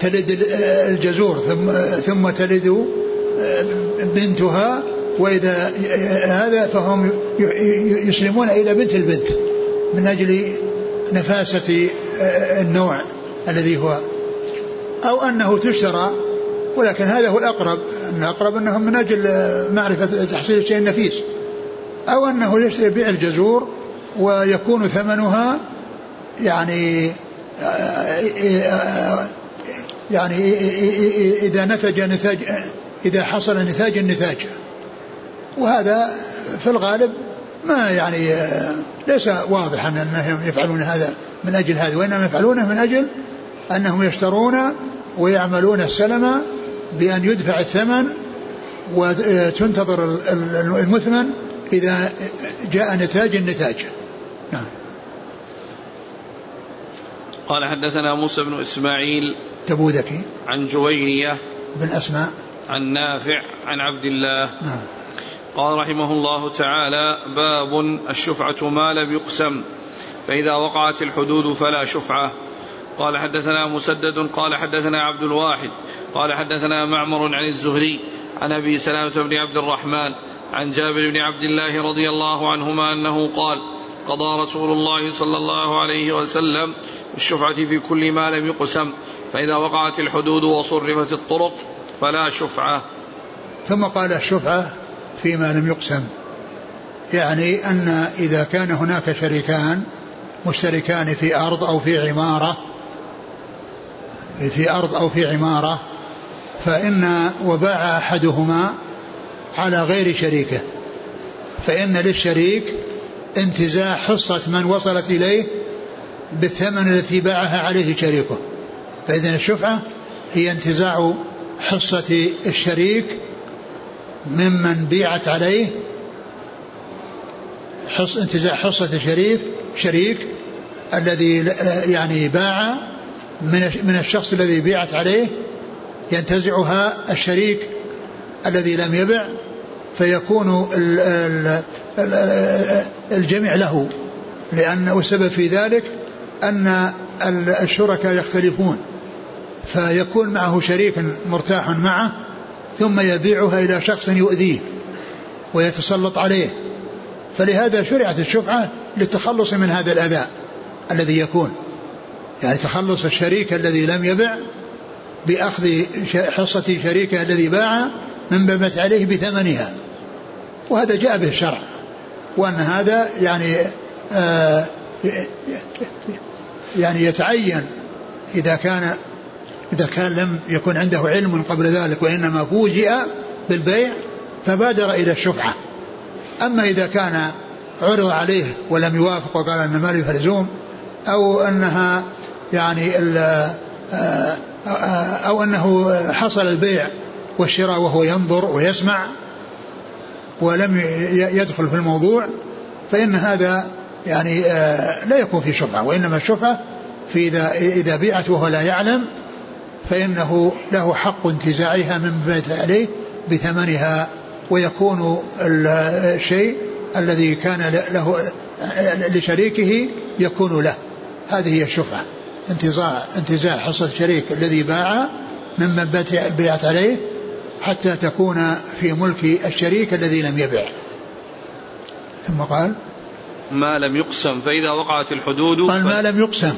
تلد الجزور ثم ثم تلد بنتها وإذا هذا فهم يسلمون إلى بنت البنت من أجل نفاسة النوع الذي هو. أو أنه تشترى ولكن هذا هو الأقرب. أن الأقرب أنهم من أجل معرفة تحصيل الشيء النفيس. أو أنه يبيع الجزور ويكون ثمنها يعني يعني إذا نتج نتاج إذا حصل نتاج النتاج. وهذا في الغالب ما يعني ليس واضح أنهم يفعلون هذا من أجل هذا وإنما يفعلونه من أجل أنهم يشترون ويعملون السلم بأن يدفع الثمن وتنتظر المثمن إذا جاء نتاج النتاج. نعم. قال حدثنا موسى بن إسماعيل تبوذكي عن جويرية بن أسماء. عن نافع عن عبد الله. نعم. قال رحمه الله تعالى باب الشفعة ما لم يقسم فإذا وقعت الحدود فلا شفعة. قال حدثنا مسدد قال حدثنا عبد الواحد قال حدثنا معمر عن الزهري عن أبي سلامة بن عبد الرحمن عن جابر بن عبد الله رضي الله عنهما أنه قال قضى رسول الله صلى الله عليه وسلم الشفعة في كل ما لم يقسم فإذا وقعت الحدود وصرفت الطرق فلا شفعة. ثم قال الشفعة فيما لم يقسم. يعني أن إذا كان هناك شريكان مشتركان في أرض أو في عمارة في أرض أو في عمارة فإن وباع أحدهما على غير شريكه. فإن للشريك انتزاع حصة من وصلت إليه بالثمن الذي باعها عليه شريكه. فإذا الشفعة هي انتزاع حصة الشريك ممن بيعت عليه حص انتزاع حصة شريف شريك الذي يعني باع من من الشخص الذي بيعت عليه ينتزعها الشريك الذي لم يبع فيكون الجميع له. لأن والسبب في ذلك أن الشركاء يختلفون فيكون معه شريك مرتاح معه ثم يبيعها إلى شخص يؤذيه ويتسلط عليه. فلهذا شرعت الشفعة للتخلص من هذا الأذى الذي يكون. يعني تخلص الشريك الذي لم يبع بأخذ حصة شريكه الذي باع من بمت عليه بثمنها. وهذا جاء به الشرع. وأن هذا يعني آه يعني يتعين إذا كان إذا كان لم يكن عنده علم قبل ذلك وإنما فوجئ بالبيع فبادر إلى الشفعة. أما إذا كان عرض عليه ولم يوافق وقال أن مالي فلزوم أو أنها يعني أو أنه حصل البيع والشراء وهو ينظر ويسمع ولم يدخل في الموضوع فإن هذا يعني لا يكون في شفعة وإنما الشفعة في إذا إذا بيعت وهو لا يعلم فإنه له حق انتزاعها من بيت عليه بثمنها ويكون الشيء الذي كان له لشريكه يكون له. هذه هي الشفعة انتزاع انتزاع حصة الشريك الذي باع ممن بيعت عليه حتى تكون في ملك الشريك الذي لم يبع. ثم قال ما لم يقسم فإذا وقعت الحدود قال ما لم يقسم.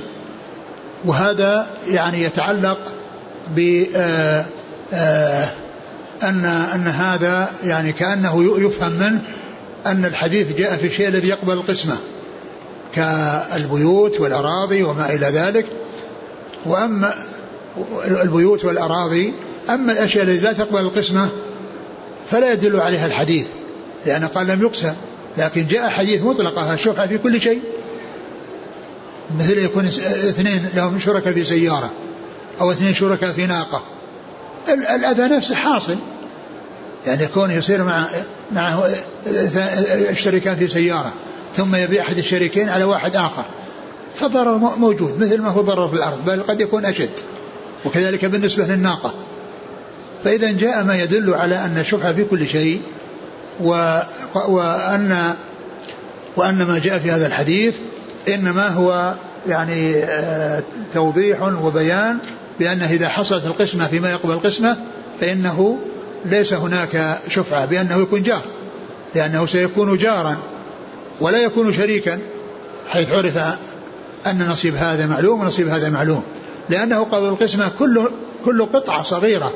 وهذا يعني يتعلق ب آه، آه، أن أن هذا يعني كأنه يفهم منه أن الحديث جاء في الشيء الذي يقبل القسمة كالبيوت والأراضي وما إلى ذلك. وأما البيوت والأراضي أما الأشياء التي لا تقبل القسمة فلا يدل عليها الحديث لأنه قال لم يقسم لكن جاء حديث مطلقة الشفعة في كل شيء. مثل يكون اثنين لهم شركاء في سيارة. أو اثنين شركاء في ناقة. الأذى نفسه حاصل. يعني يكون يصير مع معه الشريكان في سيارة ثم يبيع أحد الشريكين على واحد آخر. فضرر موجود مثل ما هو ضرر في الأرض بل قد يكون أشد. وكذلك بالنسبة للناقة. فإذا جاء ما يدل على أن الشبهة في كل شيء وأن وأن ما جاء في هذا الحديث إنما هو يعني آه، توضيح وبيان بأنه إذا حصلت القسمة فيما يقبل القسمة فإنه ليس هناك شفعة بأنه يكون جار لأنه سيكون جارا ولا يكون شريكا حيث عرف أن نصيب هذا معلوم ونصيب هذا معلوم. لأنه قبل القسمة كل كل قطعة صغيرة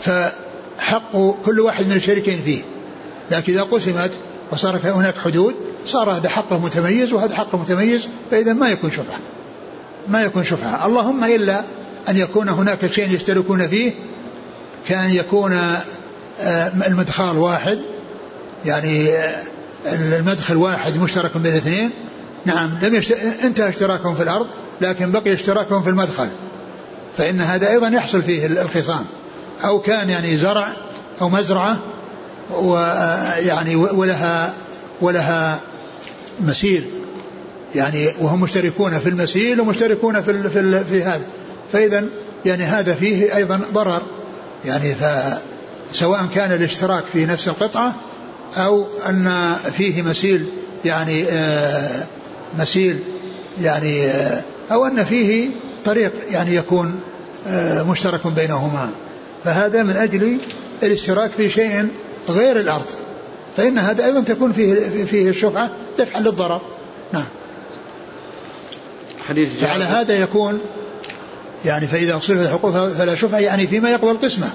فحق كل واحد من الشريكين فيه. لكن إذا قسمت وصار هناك حدود صار هذا حقه متميز وهذا حقه متميز فإذا ما يكون شفعة. ما يكون شفعة. اللهم إلا أن يكون هناك شيء يشتركون فيه كأن يكون آه، المدخال واحد يعني آه، المدخل واحد مشترك بين الاثنين نعم لم يشت... انتهى اشتراكهم في الأرض لكن بقي اشتراكهم في المدخل. فإن هذا أيضا يحصل فيه الخصام. أو كان يعني زرع أو مزرعة ويعني ولها ولها مسيل يعني وهم مشتركون في المسيل ومشتركون في في, في هذا. فإذا يعني هذا فيه أيضا ضرر. يعني فسواء كان الاشتراك في نفس القطعة أو أن فيه مسيل يعني آه مسيل يعني آه أو أن فيه طريق يعني يكون آه مشترك بينهما. فهذا من أجل الاشتراك في شيء غير الأرض. فإن هذا أيضا تكون فيه فيه الشفعة دفعا للضرر. نعم. حديث فعلى هذا يكون يعني فإذا أصرفت الحقوق فلا شفعة يعني فيما يقبل القسمة.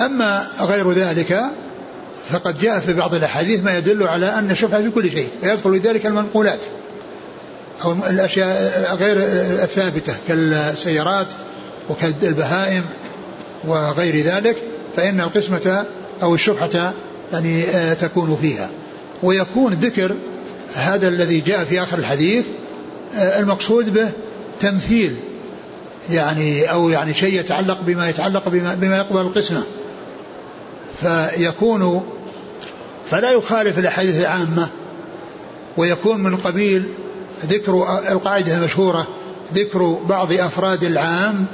أما غير ذلك فقد جاء في بعض الأحاديث ما يدل على أن الشفعة في كل شيء ويدخل في ذلك المنقولات. أو الأشياء غير الثابتة كالسيارات وكالبهائم وغير ذلك فإن القسمة أو الشفعة يعني آه، تكون فيها. ويكون ذكر هذا الذي جاء في آخر الحديث المقصود به تمثيل يعني أو يعني شيء يتعلق بما يتعلق بما, بما يقبل القسمة. فيكون فلا يخالف الأحاديث العامة ويكون من قبيل ذكر القاعدة المشهورة ذكر بعض أفراد العام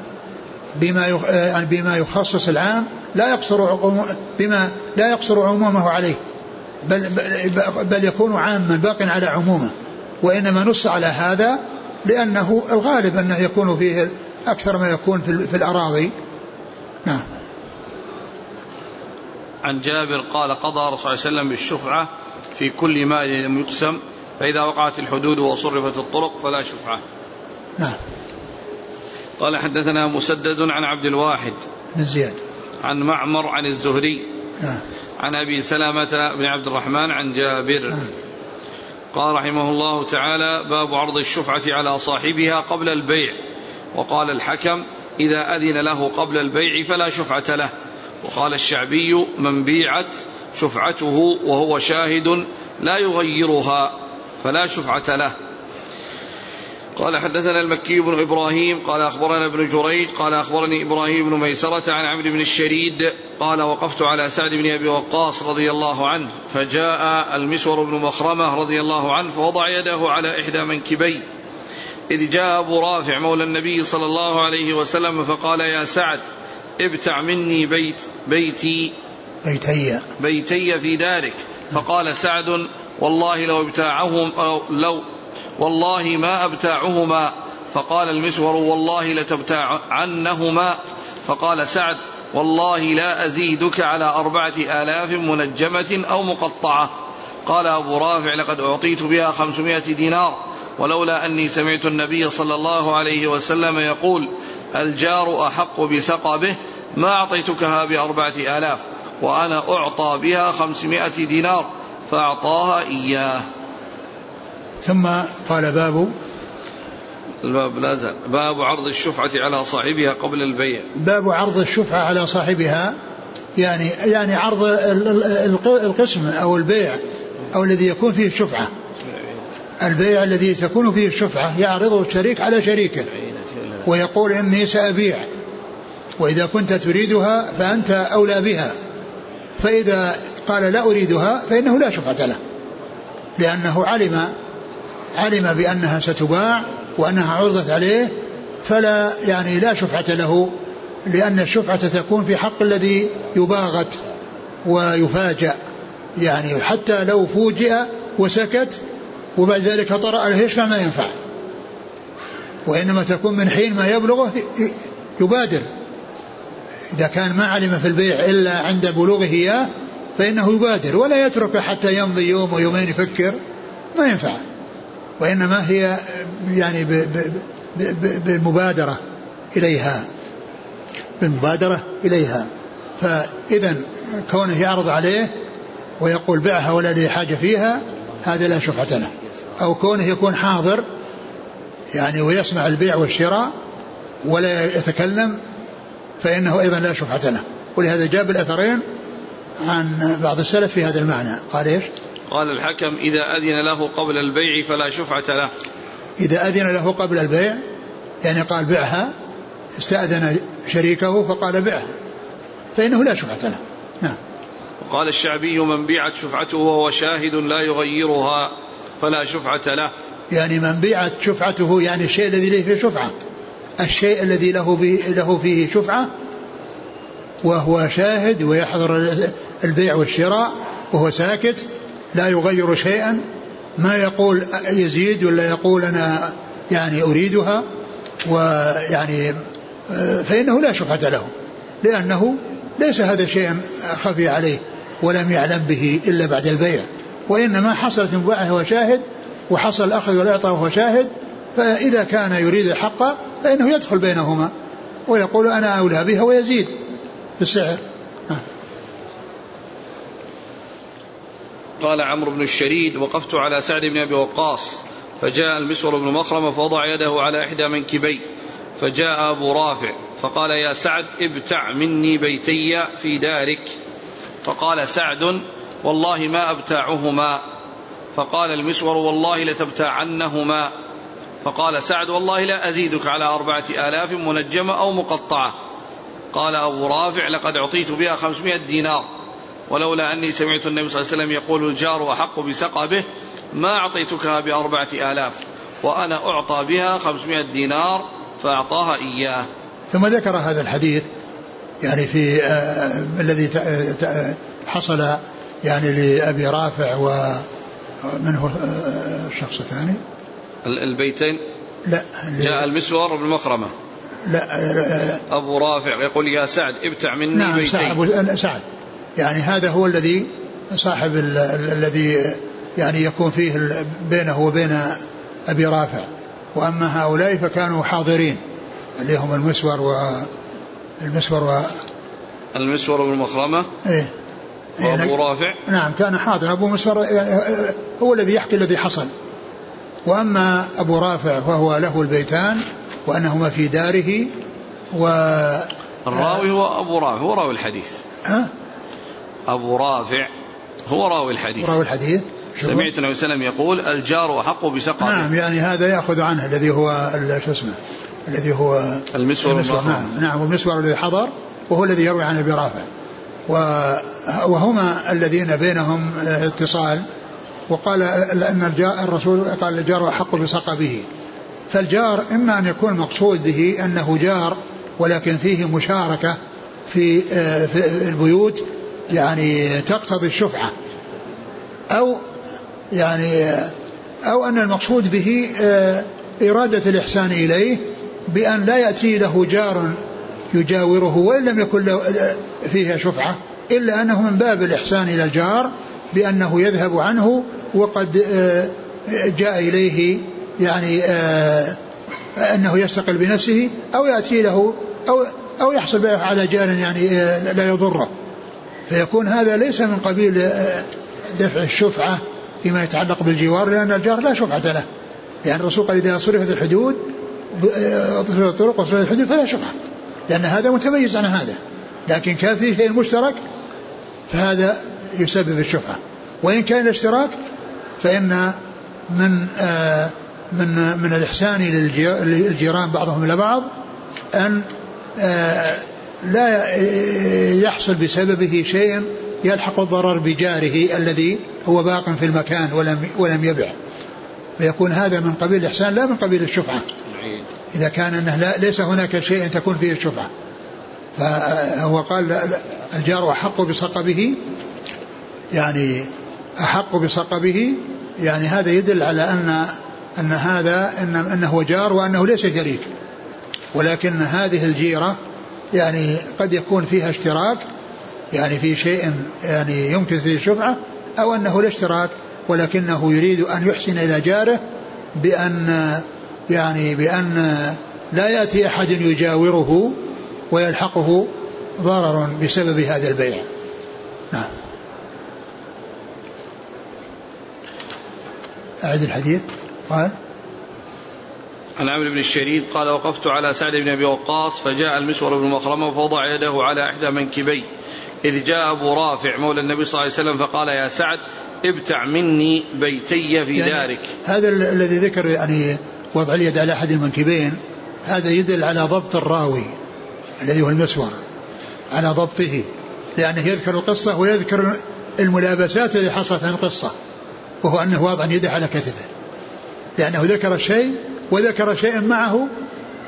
بما يعني بما يخصص العام لا يقصر بما لا يقصر عمومه عليه بل بل يكون عاما باق على عمومه. وإنما نص على هذا لأنه الغالب أنه يكون فيه أكثر ما يكون في, الأراضي. نعم. عن جابر قال قضى رسول الله صلى الله عليه وسلم بالشفعة في كل ما لم يقسم فإذا وقعت الحدود وصرفت الطرق فلا شفعة. نعم. قال حدثنا مسدد عن عبد الواحد بن زياد. عن معمر عن الزهري نعم. عن أبي سلامة بن عبد الرحمن عن جابر. نعم. قال رحمه الله تعالى باب عرض الشفعة على صاحبها قبل البيع. وقال الحكم إذا أذن له قبل البيع فلا شفعة له. وقال الشعبي من بيعت شفعته وهو شاهد لا يغيرها فلا شفعة له. قال حدثنا المكي بن إبراهيم قال أخبرنا ابن جريج قال أخبرني إبراهيم بن ميسرة عن عمرو بن الشريد قال وقفت على سعد بن أبي وقاص رضي الله عنه فجاء المسور بن مخرمة رضي الله عنه فوضع يده على إحدى منكبي إذ جاء أبو رافع مولى النبي صلى الله عليه وسلم فقال يا سعد ابتع مني بيت بيتي بيتي. بيتي في دارك. فقال سعد والله لو ابتاعهم لو والله ما أبتاعهما. فقال المسور والله لتبتاع عنهما فقال سعد والله لا أزيدك على أربعة آلاف منجمة أو مقطعة. قال أبو رافع لقد أعطيت بها خمسمائة دينار ولولا أني سمعت النبي صلى الله عليه وسلم يقول الجار أحق بسقبه ما أعطيتكها بأربعة آلاف وأنا أعطى بها خمسمائة دينار فأعطاها إياه. ثم قال باب الباب لا زال. باب عرض الشفعة على صاحبها قبل البيع. باب عرض الشفعة على صاحبها يعني يعني عرض القسم أو البيع أو الذي يكون فيه الشفعة. البيع الذي تكون فيه الشفعة يعرضه الشريك على شريكه ويقول إني سأبيع. وإذا كنت تريدها فأنت أولى بها. فإذا قال لا أريدها فإنه لا شفعة له لأنه علم علم بأنها ستباع وأنها عرضت عليه فلا يعني لا شفعة له لأن الشفعة تكون في حق الذي يباغت ويفاجأ. يعني حتى لو فوجئ وسكت وبعد ذلك طرأ له يشفع ما ينفع؟ وإنما تكون من حين ما يبلغه يبادر. إذا كان ما علم في البيع إلا عند بلوغه إياه فإنه يبادر ولا يترك حتى يمضي يوم ويومين يفكر ما ينفع. وإنما هي يعني بالمبادرة إليها. بالمبادرة إليها. فإذا كونه يعرض عليه ويقول بعها ولا لي حاجة فيها هذا لا شفعة له. أو كونه يكون حاضر يعني ويسمع البيع والشراء ولا يتكلم فإنه أيضا لا شفعة له. ولهذا جاب الأثرين عن بعض السلف في هذا المعنى. قال إيش؟ قال الحكم إذا أذن له قبل البيع فلا شفعة له. إذا أذن له قبل البيع يعني قال بعها استأذن شريكه فقال بعها فإنه لا شفعة له. نعم. وقال الشعبي من بيعت شفعته وهو شاهد لا يغيرها فلا شفعة له. يعني من بيعت شفعته يعني الشيء الذي له فيه شفعة. الشيء الذي له له فيه شفعة وهو شاهد ويحضر البيع والشراء وهو ساكت لا يغير شيئا. ما يقول يزيد ولا يقول أنا يعني أريدها ويعني فإنه لا شفعة له لأنه ليس هذا شيئا خفي عليه ولم يعلم به إلا بعد البيع. وإنما حصلت مباعة وهو شاهد وحصل الأخذ والإعطاء وهو شاهد فإذا كان يريد الحق فإنه يدخل بينهما ويقول أنا أولى بها ويزيد بالسعر. قال عمرو بن الشريد وقفت على سعد بن أبي وقاص فجاء المسور بن مخرمة فوضع يده على إحدى منكبي فجاء أبو رافع فقال يا سعد ابتع مني بيتي في دارك. فقال سعد والله ما أبتاعهما. فقال المسور والله لتبتاعنهما. فقال سعد والله لا أزيدك على أربعة آلاف منجمة أو مقطعة. قال أبو رافع لقد أعطيت بها خمسمائة دينار. ولولا أني سمعت النبي صلى الله عليه وسلم يقول الجار أحق بسقبه ما أعطيتكها بأربعة آلاف وأنا أعطى بها خمسمائة دينار فأعطاها إياه. ثم ذكر هذا الحديث يعني في آه الذي حصل يعني لأبي رافع ومن هو آه، الشخص الثاني البيتين؟ لا جاء المسور بن مخرمة. لا آه، أبو رافع يقول يا سعد ابتع مني نعم بيتين. سعد. يعني هذا هو الذي صاحب الذي يعني يكون فيه بينه وبين أبي رافع. وأما هؤلاء فكانوا حاضرين اللي هم المسور و المسور و المسور بن مخرمة إيه. وأبو يعني رافع. نعم كان حاضر. أبو مسور هو الذي يحكي الذي حصل. وأما أبو رافع فهو له البيتان وأنهما في داره و الراوي هو أبو رافع هو راوي الحديث. ها؟ أبو رافع هو راوي الحديث. راوي الحديث. سمعت النبي صلى الله عليه وسلم يقول الجار أحق بسقطه نعم يعني هذا يأخذ عنه الذي هو شو اسمه الذي هو المسور, المسور. نعم نعم والمسور الذي حضر وهو الذي يروي عن أبي رافع. وهما الذين بينهم اتصال وقال ان الجار الرسول قال الجار احق بسقبه فالجار إما أن يكون مقصود به أنه جار ولكن فيه مشاركة في في البيوت يعني تقتضي الشفعة. أو يعني أو أن المقصود به إرادة الإحسان إليه بأن لا يأتي له جار يجاوره وإن لم يكن له فيها شفعة إلا أنه من باب الإحسان إلى الجار بأنه يذهب عنه وقد آه، جاء إليه يعني آه، أنه يستقل بنفسه أو يأتي له أو أو يحصل على جار يعني آه، لا يضره. فيكون هذا ليس من قبيل دفع الشفعة فيما يتعلق بالجوار لأن الجار لا شفعة له. يعني الرسول قال إذا صرفت الحدود الطرق وصرفت الحدود فلا شفعة. لأن هذا متميز عن هذا. لكن كان فيه شيء مشترك فهذا يسبب الشفعة. وإن كان الاشتراك فإن من آه من من الإحسان للجيران بعضهم إلى بعض أن آه لا يحصل بسببه شيء يلحق الضرر بجاره الذي هو باق في المكان ولم ولم يبع. فيكون هذا من قبيل الإحسان لا من قبيل الشفعة. إذا كان أنه لا ليس هناك شيء تكون فيه الشفعة. فهو قال الجار أحق بصقبه يعني أحق بصقبه يعني هذا يدل على أن أن هذا أنه جار وأنه ليس شريك ولكن هذه الجيرة يعني قد يكون فيها اشتراك يعني في شيء يعني يمكن فيه شفعة أو أنه لا اشتراك ولكنه يريد أن يحسن إلى جاره بأن يعني بأن لا يأتي أحد يجاوره ويلحقه ضرر بسبب هذا البيع. نعم. أعد الحديث. قال عن عمرو بن الشريد قال وقفت على سعد بن أبي وقاص فجاء المسور بن مخرمة فوضع يده على إحدى منكبي. إذ جاء أبو رافع مولى النبي صلى الله عليه وسلم فقال يا سعد ابتع مني بيتي في يعني دارك. هذا الذي ذكر يعني وضع اليد على أحد المنكبين هذا يدل على ضبط الراوي الذي هو المسور على ضبطه لأنه يذكر القصة ويذكر الملابسات التي حصلت عن القصة وهو أنه واضع يده على كتفه لأنه ذكر الشيء وذكر شيئا معه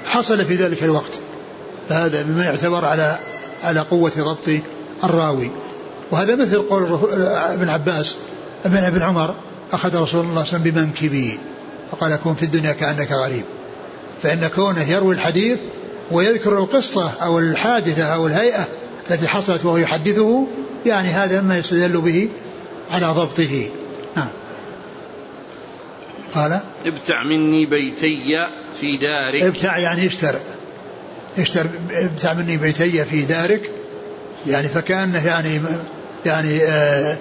حصل في ذلك الوقت. فهذا مما يعتبر على على قوة ضبط الراوي. وهذا مثل قول ابن عباس ابن ابن عمر أخذ رسول الله صلى الله عليه وسلم بمنكبي فقال كن في الدنيا كأنك غريب. فإن كونه يروي الحديث ويذكر القصة أو الحادثة أو الهيئة التي حصلت وهو يحدثه يعني هذا ما يستدل به على ضبطه. نعم. قال؟ ابتع مني بيتي في دارك. ابتع يعني اشتر. اشتر ابتع مني بيتي في دارك. يعني فكأنه يعني يعني آه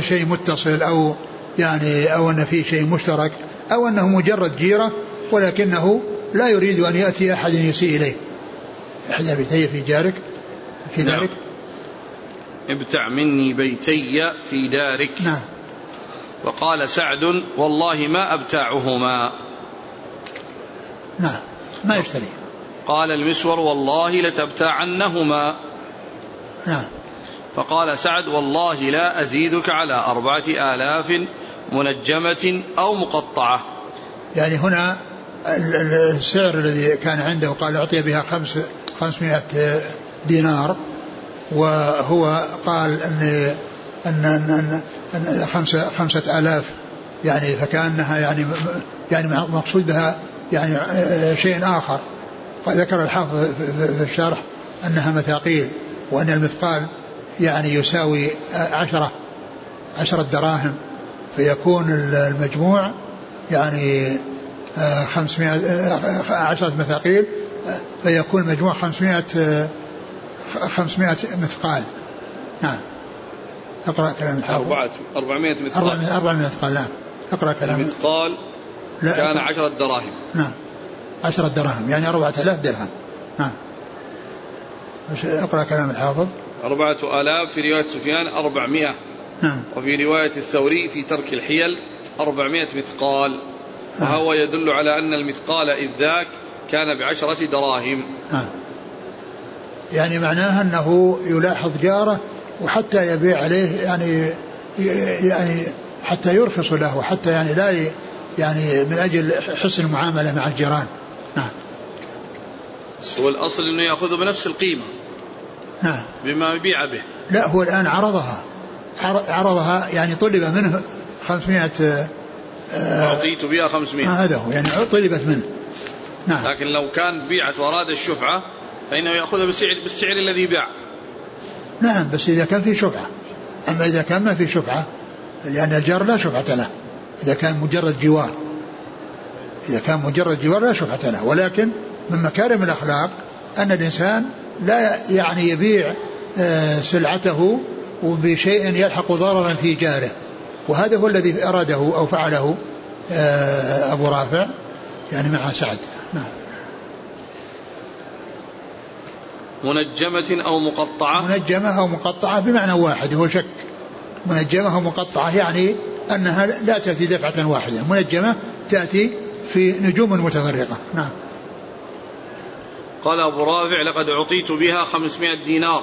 شيء متصل أو يعني أو أن في شيء مشترك أو أنه مجرد جيرة ولكنه لا يريد أن يأتي أحد يسيء إليه. إحدى بيتي في جارك في نعم. دارك ابتع مني بيتي في دارك. نعم. وقال سعد والله ما أبتاعهما. نعم ما يشتري. قال المسور والله لتبتاعنهما. نعم. فقال سعد والله لا أزيدك على أربعة آلاف منجمة أو مقطعة. يعني هنا السعر الذي كان عنده قال أعطي بها خمس خمسمائة دينار. وهو قال أن أن أن, أن خمسة خمسة آلاف. يعني فكأنها يعني يعني مقصود بها يعني شيء آخر. ذكر الحافظ في الشرح أنها مثاقيل وأن المثقال يعني يساوي عشرة عشرة دراهم. فيكون المجموع يعني خمسمائة عشرة مثاقيل فيكون المجموع خمسمائة خمسمائة مثقال. نعم. أقرأ كلام الحافظ. أربعة أربعمائة مثقال. أربعمائة مثقال نعم. أقرأ كلام المثقال كان عشرة دراهم. نعم. عشرة دراهم يعني أربعة آلاف درهم. نعم. أقرأ كلام الحافظ. أربعة آلاف في رواية سفيان أربعمائة. نعم. وفي رواية الثوري في ترك الحيل أربعمائة مثقال. وهو يدل على أن المثقال إذ ذاك كان بعشرة دراهم. نعم. يعني معناها أنه يلاحظ جاره وحتى يبيع عليه يعني يعني حتى يرخص له حتى يعني لا يعني من أجل حسن المعاملة مع الجيران. نعم. هو الأصل أنه يأخذه بنفس القيمة. نعم. بما يبيع به. لا هو الآن عرضها. عرضها يعني طلب منه 500 أعطيت بها 500 هذا هو يعني طلبت منه. نعم. لكن لو كان بيعت وأراد الشفعة فإنه يأخذها بالسعر, بالسعر الذي باع. نعم بس إذا كان في شفعة أما إذا كان ما في شفعة لأن الجار لا شفعة له. إذا كان مجرد جوار. إذا كان مجرد جوار لا شفعة له. ولكن من مكارم الأخلاق أن الإنسان لا يعني يبيع آه، سلعته وبشيء يلحق ضررا في جاره. وهذا هو الذي أراده أو فعله آه، أبو رافع يعني مع سعد. نعم. منجمة أو مقطعة؟ منجمة أو مقطعة بمعنى واحد هو شك. منجمة أو مقطعة يعني أنها لا تأتي دفعة واحدة. منجمة تأتي في نجوم متفرقة. نعم. قال أبو رافع لقد أعطيت بها خمسمائة دينار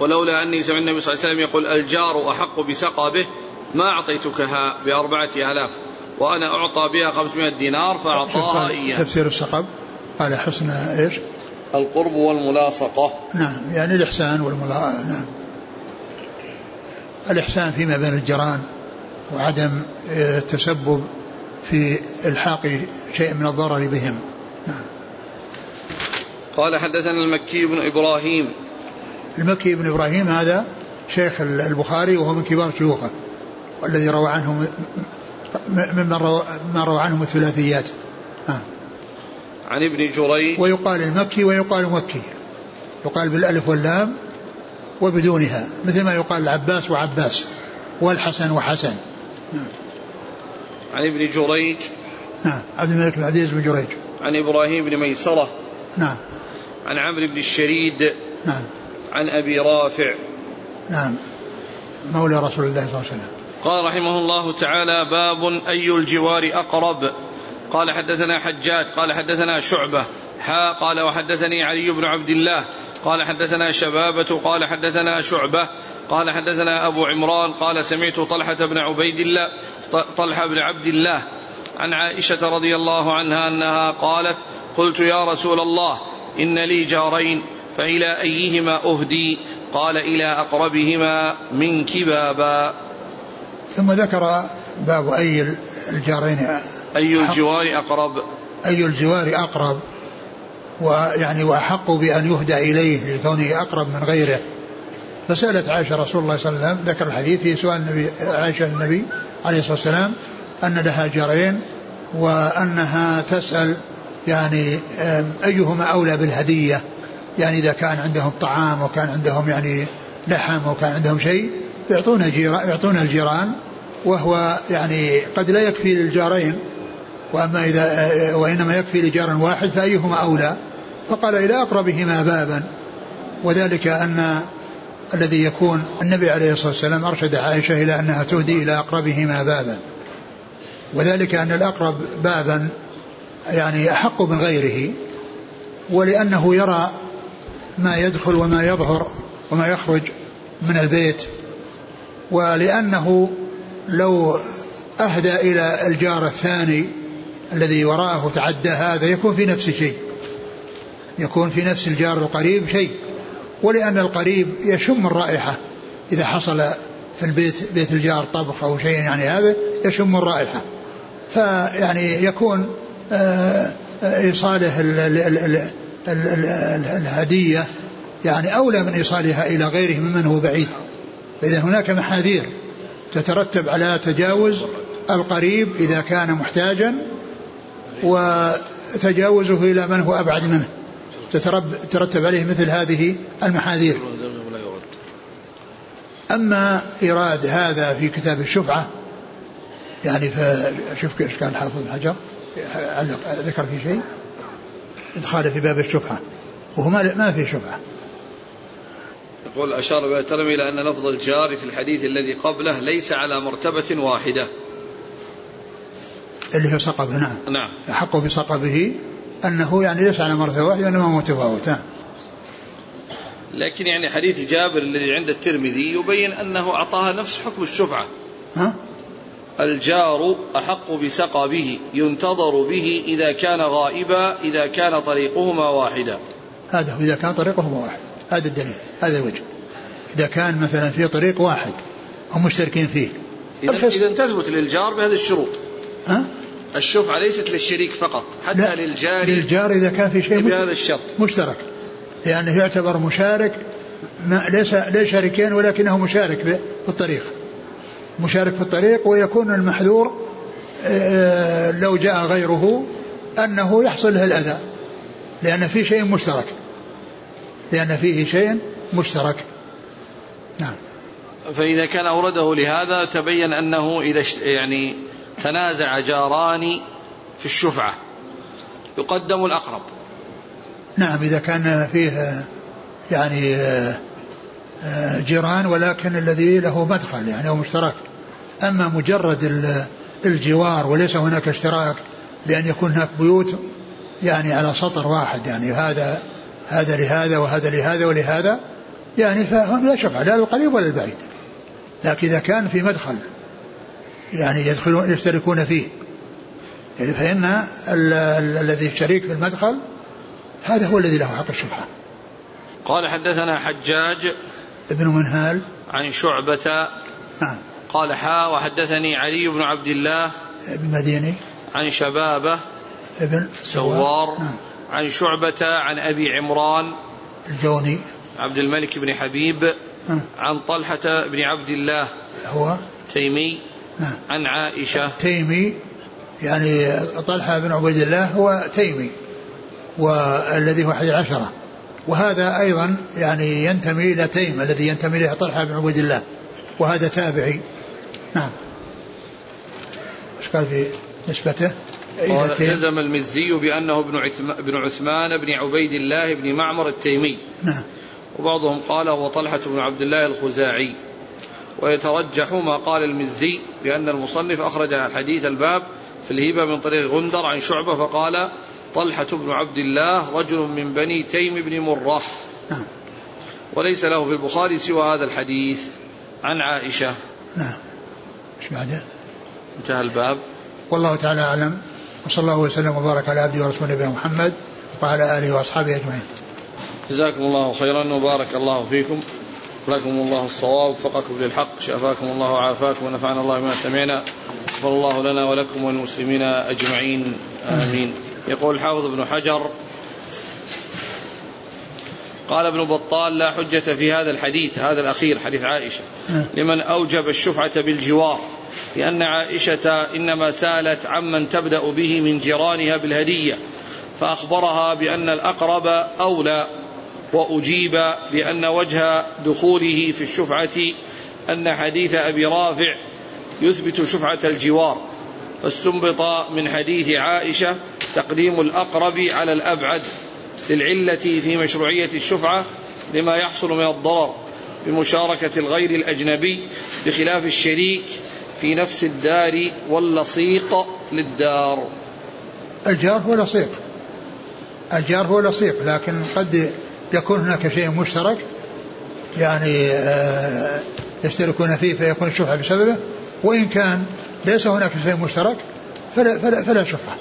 ولولا أني سمعت النبي صلى الله عليه وسلم يقول الجار أحق بسقى به ما أعطيتكها بأربعة آلاف وأنا أعطى بها خمسمائة دينار فأعطاها إياه. تفسير السقب قال حسن إيش؟ القرب والملاصقة. نعم يعني الإحسان والملا نعم. الإحسان فيما بين الجيران وعدم التسبب في إلحاق شيء من الضرر بهم. نعم. قال حدثنا المكي بن إبراهيم. المكي بن إبراهيم هذا شيخ البخاري وهو من كبار شيوخه والذي روى عنه ممن روى عنهم الثلاثيات. ها. عن ابن جريج. ويقال المكي ويقال مكي يقال بالألف واللام وبدونها مثل ما يقال العباس وعباس والحسن وحسن. نعم. عن ابن جريج. نعم. عبد الملك بن عزيز بن جريج. عن إبراهيم بن ميسرة. نعم. عن عمرو بن الشريد. نعم. عن أبي رافع. نعم. مولى رسول الله صلى الله عليه وسلم. قال رحمه الله تعالى باب أي الجوار أقرب. قال حدثنا حجاج قال حدثنا شعبة حا قال وحدثني علي بن عبد الله قال حدثنا شبابة قال حدثنا شعبة قال حدثنا أبو عمران قال سمعت طلحة بن عبيد الله طلحة بن عبد الله عن عائشة رضي الله عنها أنها قالت قلت يا رسول الله إن لي جارين فإلى أيهما أهدي؟ قال إلى أقربهما منك بابا. ثم ذكر باب أي الجارين أي الجوار أقرب؟ أي الجوار أقرب؟ ويعني وأحق بأن يهدى إليه لكونه أقرب من غيره. فسألت عائشة رسول الله صلى الله عليه وسلم ذكر الحديث في سؤال النبي عائشة النبي عليه الصلاة والسلام أن لها جارين وأنها تسأل يعني أيهما أولى بالهدية؟ يعني إذا كان عندهم طعام وكان عندهم يعني لحم وكان عندهم شيء يعطون جيران يعطون الجيران وهو يعني قد لا يكفي للجارين وأما إذا وإنما يكفي لجار واحد فأيهما أولى؟ فقال إلى أقربهما بابا وذلك أن الذي يكون النبي عليه الصلاة والسلام أرشد عائشة إلى أنها تهدي إلى أقربهما بابا. وذلك أن الأقرب بابا يعني أحق من غيره ولأنه يرى ما يدخل وما يظهر وما يخرج من البيت ولأنه لو أهدى إلى الجار الثاني الذي وراءه تعدى هذا يكون في نفس شيء. يكون في نفس الجار القريب شيء. ولأن القريب يشم الرائحة. إذا حصل في البيت بيت الجار طبخ أو شيء يعني هذا يشم الرائحة. فيعني يكون آه، آه، إيصاله الهدية يعني أولى من إيصالها إلى غيره ممن هو بعيد. فإذا هناك محاذير تترتب على تجاوز القريب إذا كان محتاجا وتجاوزه إلى من هو أبعد منه. تترتب عليه مثل هذه المحاذير. أما إيراد هذا في كتاب الشفعة يعني فشوف إيش كان حافظ بن حجر؟ علق ذكر في شيء؟ إدخال في باب الشفعة. وهو ما في شفعة. يقول أشار بأترم إلى أن لفظ الجار في الحديث الذي قبله ليس على مرتبة واحدة. اللي هو صقبه نعم. نعم. أحق بصقبه أنه يعني ليس على مرتبة واحدة وإنما متفاوت. نعم. لكن يعني حديث جابر الذي عند الترمذي يبين أنه أعطاها نفس حكم الشفعة ها؟ الجار أحق بسقبه ينتظر به إذا كان غائبا إذا كان طريقهما واحدا. هذا إذا كان طريقهما واحد. هذا الدليل هذا الوجه. إذا كان مثلا في طريق واحد هم مشتركين فيه. إذا, إذا تثبت للجار بهذه الشروط. ها؟ الشفعة ليست للشريك فقط حتى لا للجار للجار إذا كان في شيء بهذا الشرط. مشترك لأنه يعتبر مشارك ما ليس ليس شريكين ولكنه مشارك في الطريق. مشارك في الطريق ويكون المحذور آه، لو جاء غيره أنه يحصل له الأذى لأن في شيء مشترك. لأن فيه شيء مشترك. نعم. فإذا كان أورده لهذا تبين أنه إذا يعني تنازع جاران في الشفعة. يقدم الأقرب. نعم إذا كان فيه يعني جيران ولكن الذي له مدخل يعني أو مشترك. أما مجرد الجوار وليس هناك اشتراك بأن يكون هناك بيوت يعني على سطر واحد يعني هذا هذا لهذا وهذا لهذا ولهذا يعني فهم لا شفعة لا للقريب ولا للبعيد لكن إذا كان في مدخل يعني يدخلون يشتركون فيه. يعني فإن الذي شريك في المدخل هذا هو الذي له حق الشبهة. قال حدثنا حجاج ابن منهال. عن شعبة. نعم. قال حا وحدثني علي بن عبد الله ابن مديني. عن شبابة. ابن سوار. نعم. عن شعبة عن أبي عمران. الجوني. عبد الملك بن حبيب. نعم. عن طلحة بن عبد الله. هو. تيمي. عن عائشة. تيمي يعني طلحة بن عبيد الله هو تيمي والذي هو أحد العشرة وهذا أيضا يعني ينتمي إلى تيم الذي ينتمي إليه طلحة بن عبيد الله وهذا تابعي. نعم. إيش قال في نسبته؟ جزم المزي بأنه ابن ابن عثمان بن عبيد الله بن معمر التيمي. نعم. وبعضهم قال هو طلحة بن عبد الله الخزاعي. ويترجح ما قال المزي بأن المصنف أخرج الحديث الباب في الهبة من طريق غندر عن شعبة فقال طلحة بن عبد الله رجل من بني تيم بن مرة. نعم. وليس له في البخاري سوى هذا الحديث. عن عائشة. نعم. إيش بعده؟ انتهى الباب. والله تعالى أعلم. وصلى الله وسلم وبارك على عبده ورسوله نبينا محمد وعلى آله وأصحابه أجمعين. جزاكم الله خيرا وبارك الله فيكم. لكم الله الصواب وفقكم للحق شافاكم الله وعافاكم ونفعنا الله بما سمعنا غفر الله لنا ولكم والمسلمين أجمعين آمين. يقول الحافظ ابن حجر قال ابن بطال لا حجة في هذا الحديث هذا الأخير حديث عائشة. لمن أوجب الشفعة بالجوار لأن عائشة إنما سألت عمن تبدأ به من جيرانها بالهدية فأخبرها بأن الأقرب أولى. وأجيب بأن وجه دخوله في الشفعة أن حديث أبي رافع يثبت شفعة الجوار فاستنبط من حديث عائشة تقديم الأقرب على الأبعد للعلة في مشروعية الشفعة لما يحصل من الضرر بمشاركة الغير الأجنبي بخلاف الشريك في نفس الدار واللصيق للدار. الجار هو لصيق. الجار هو لصيق لكن قد يكون هناك شيء مشترك يعني آه، يشتركون فيه فيكون الشفعة بسببه وإن كان ليس هناك شيء مشترك فلا, فلا, فلا شفعة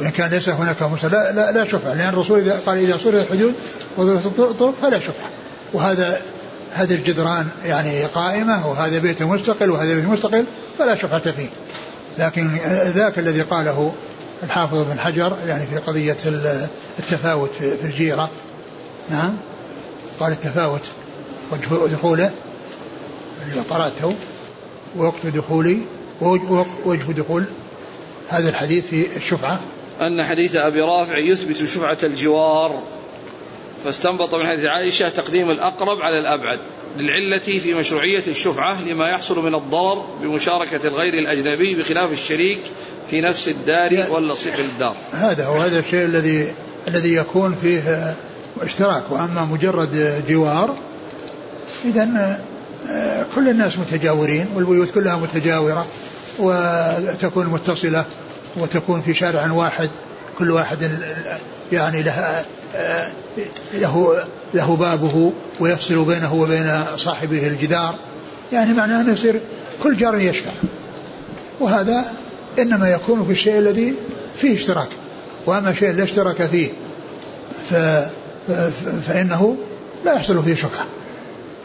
وإن كان ليس هناك مسلم لا, لا, لا شفعة لأن الرسول إذا قال إذا صرف الحدود وضربت الطرق فلا شفعة وهذا هذه الجدران يعني قائمة وهذا بيت مستقل وهذا بيت مستقل فلا شفعة فيه. لكن ذاك الذي قاله الحافظ بن حجر يعني في قضية التفاوت في الجيرة نعم. قال التفاوت ودخوله اللي قرأته ووقت دخولي وجه دخول هذا الحديث في الشفعة. أن حديث أبي رافع يثبت شفعة الجوار فاستنبط من حديث عائشة تقديم الأقرب على الأبعد للعلة في مشروعية الشفعة لما يحصل من الضرر بمشاركة الغير الأجنبي بخلاف الشريك في نفس الدار واللصيق للدار. هذا هو هذا الشيء الذي الذي يكون فيه اشتراك وأما مجرد جوار إذا آه، كل الناس متجاورين والبيوت كلها متجاورة وتكون متصلة وتكون في شارع واحد كل واحد يعني له له له بابه ويفصل بينه وبين صاحبه الجدار. يعني معناه أنه يصير كل جار يشفع. وهذا إنما يكون في الشيء الذي فيه اشتراك. وأما الشيء لا اشترك فيه ف فإنه لا يحصل فيه شفعه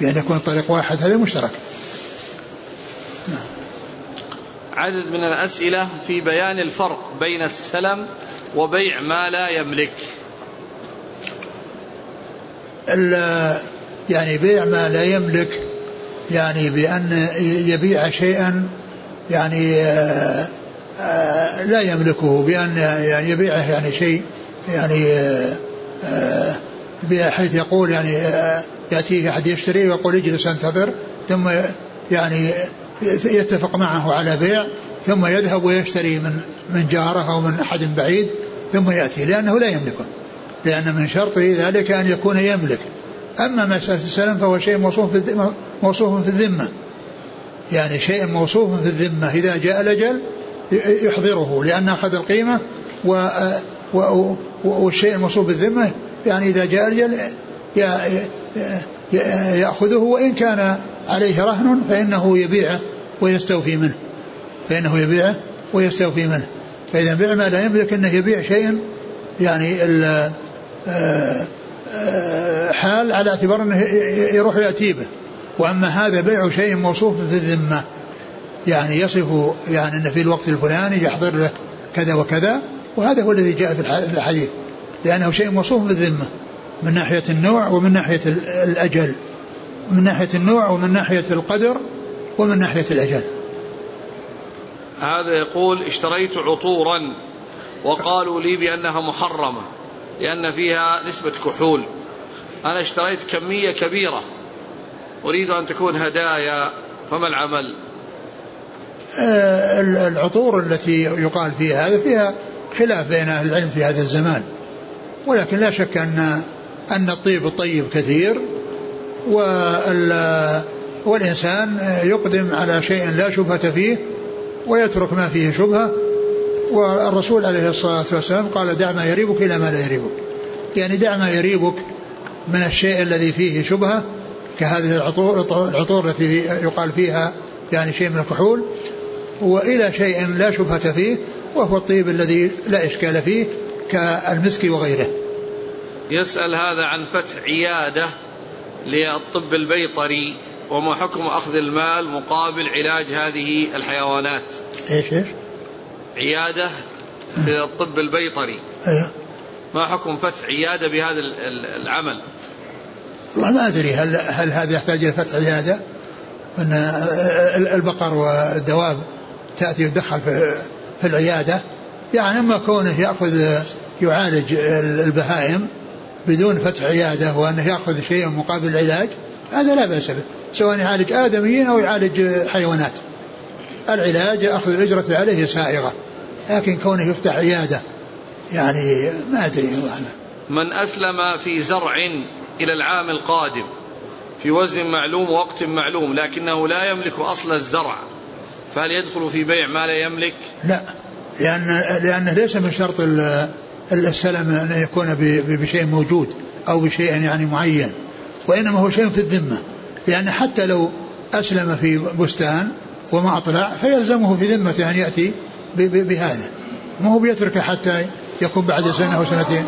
بأن يكون طريق واحد هذا مشترك. عدد من الأسئلة في بيان الفرق بين السلم وبيع ما لا يملك. يعني بيع ما لا يملك يعني بأن يبيع شيئا يعني آه، آه، لا يملكه بأن يعني يبيعه يعني شيء يعني آه، بحيث يقول يعني يأتيه أحد يشتري ويقول اجلس انتظر ثم يعني يتفق معه على بيع ثم يذهب ويشتري من من جاره أو من أحد بعيد ثم يأتي. لأنه لا يملكه. لأن من شرط ذلك أن يكون يملك. أما مساله السلم فهو شيء موصوف في موصوف في الذمة. يعني شيء موصوف في الذمة. إذا جاء الأجل يحضره لأن أخذ القيمة و والشيء الموصوف بالذمة يعني إذا جاء الاجل يأخذه وإن كان عليه رهن فإنه يبيعه ويستوفي منه. فإنه يبيعه ويستوفي منه. فإذا بيع ما لا يملك أنه يبيع شيئا يعني آه، آه، حال على اعتبار أنه يروح يأتي به. وأما هذا بيع شيء موصوف في الذمة. يعني يصف يعني أن في الوقت الفلاني يحضر له كذا وكذا وهذا هو الذي جاء في الحديث. لأنه شيء موصوف بالذمة من ناحية النوع ومن ناحية الأجل. من ناحية النوع ومن ناحية القدر ومن ناحية الأجل. هذا يقول اشتريت عطورا وقالوا لي بأنها محرمة لأن فيها نسبة كحول. أنا اشتريت كمية كبيرة أريد أن تكون هدايا فما العمل؟ آه، العطور التي يقال فيها هذا فيها خلاف بين أهل العلم في هذا الزمان. ولكن لا شك أن أن الطيب الطيب كثير والإنسان يقدم على شيء لا شبهة فيه ويترك ما فيه شبهة. والرسول عليه الصلاة والسلام قال دع ما يريبك إلى ما لا يريبك. يعني دع ما يريبك من الشيء الذي فيه شبهة كهذه العطور العطور التي يقال فيها يعني شيء من الكحول وإلى شيء لا شبهة فيه وهو الطيب الذي لا إشكال فيه. كالمسك وغيره. يسأل هذا عن فتح عيادة للطب البيطري وما حكم أخذ المال مقابل علاج هذه الحيوانات؟ إيش إيش؟ عيادة في الطب البيطري. أيوه. ما حكم فتح عيادة بهذا العمل؟ والله ما أدري هل هل هذا يحتاج إلى فتح عيادة؟ أن البقر والدواب تأتي وتدخل في, في العيادة؟ يعني أما كونه يأخذ يعالج البهائم بدون فتح عيادة وأنه يأخذ شيئا مقابل العلاج هذا لا بأس به. سواء يعالج آدميين أو يعالج حيوانات. العلاج أخذ الأجرة عليه سائغة. لكن كونه يفتح عيادة يعني ما أدري من أسلم في زرع إلى العام القادم في وزن معلوم ووقت معلوم لكنه لا يملك أصل الزرع فهل يدخل في بيع ما لا يملك؟ لا. لأن لأنه ليس من شرط السلم أن يكون بشيء موجود أو بشيء يعني معين وإنما هو شيء في الذمة لأن حتى لو أسلم في بستان وما أطلع فيلزمه في ذمته أن يأتي بهذا ما هو بيتركه حتى يكون بعد سنة أو سنتين.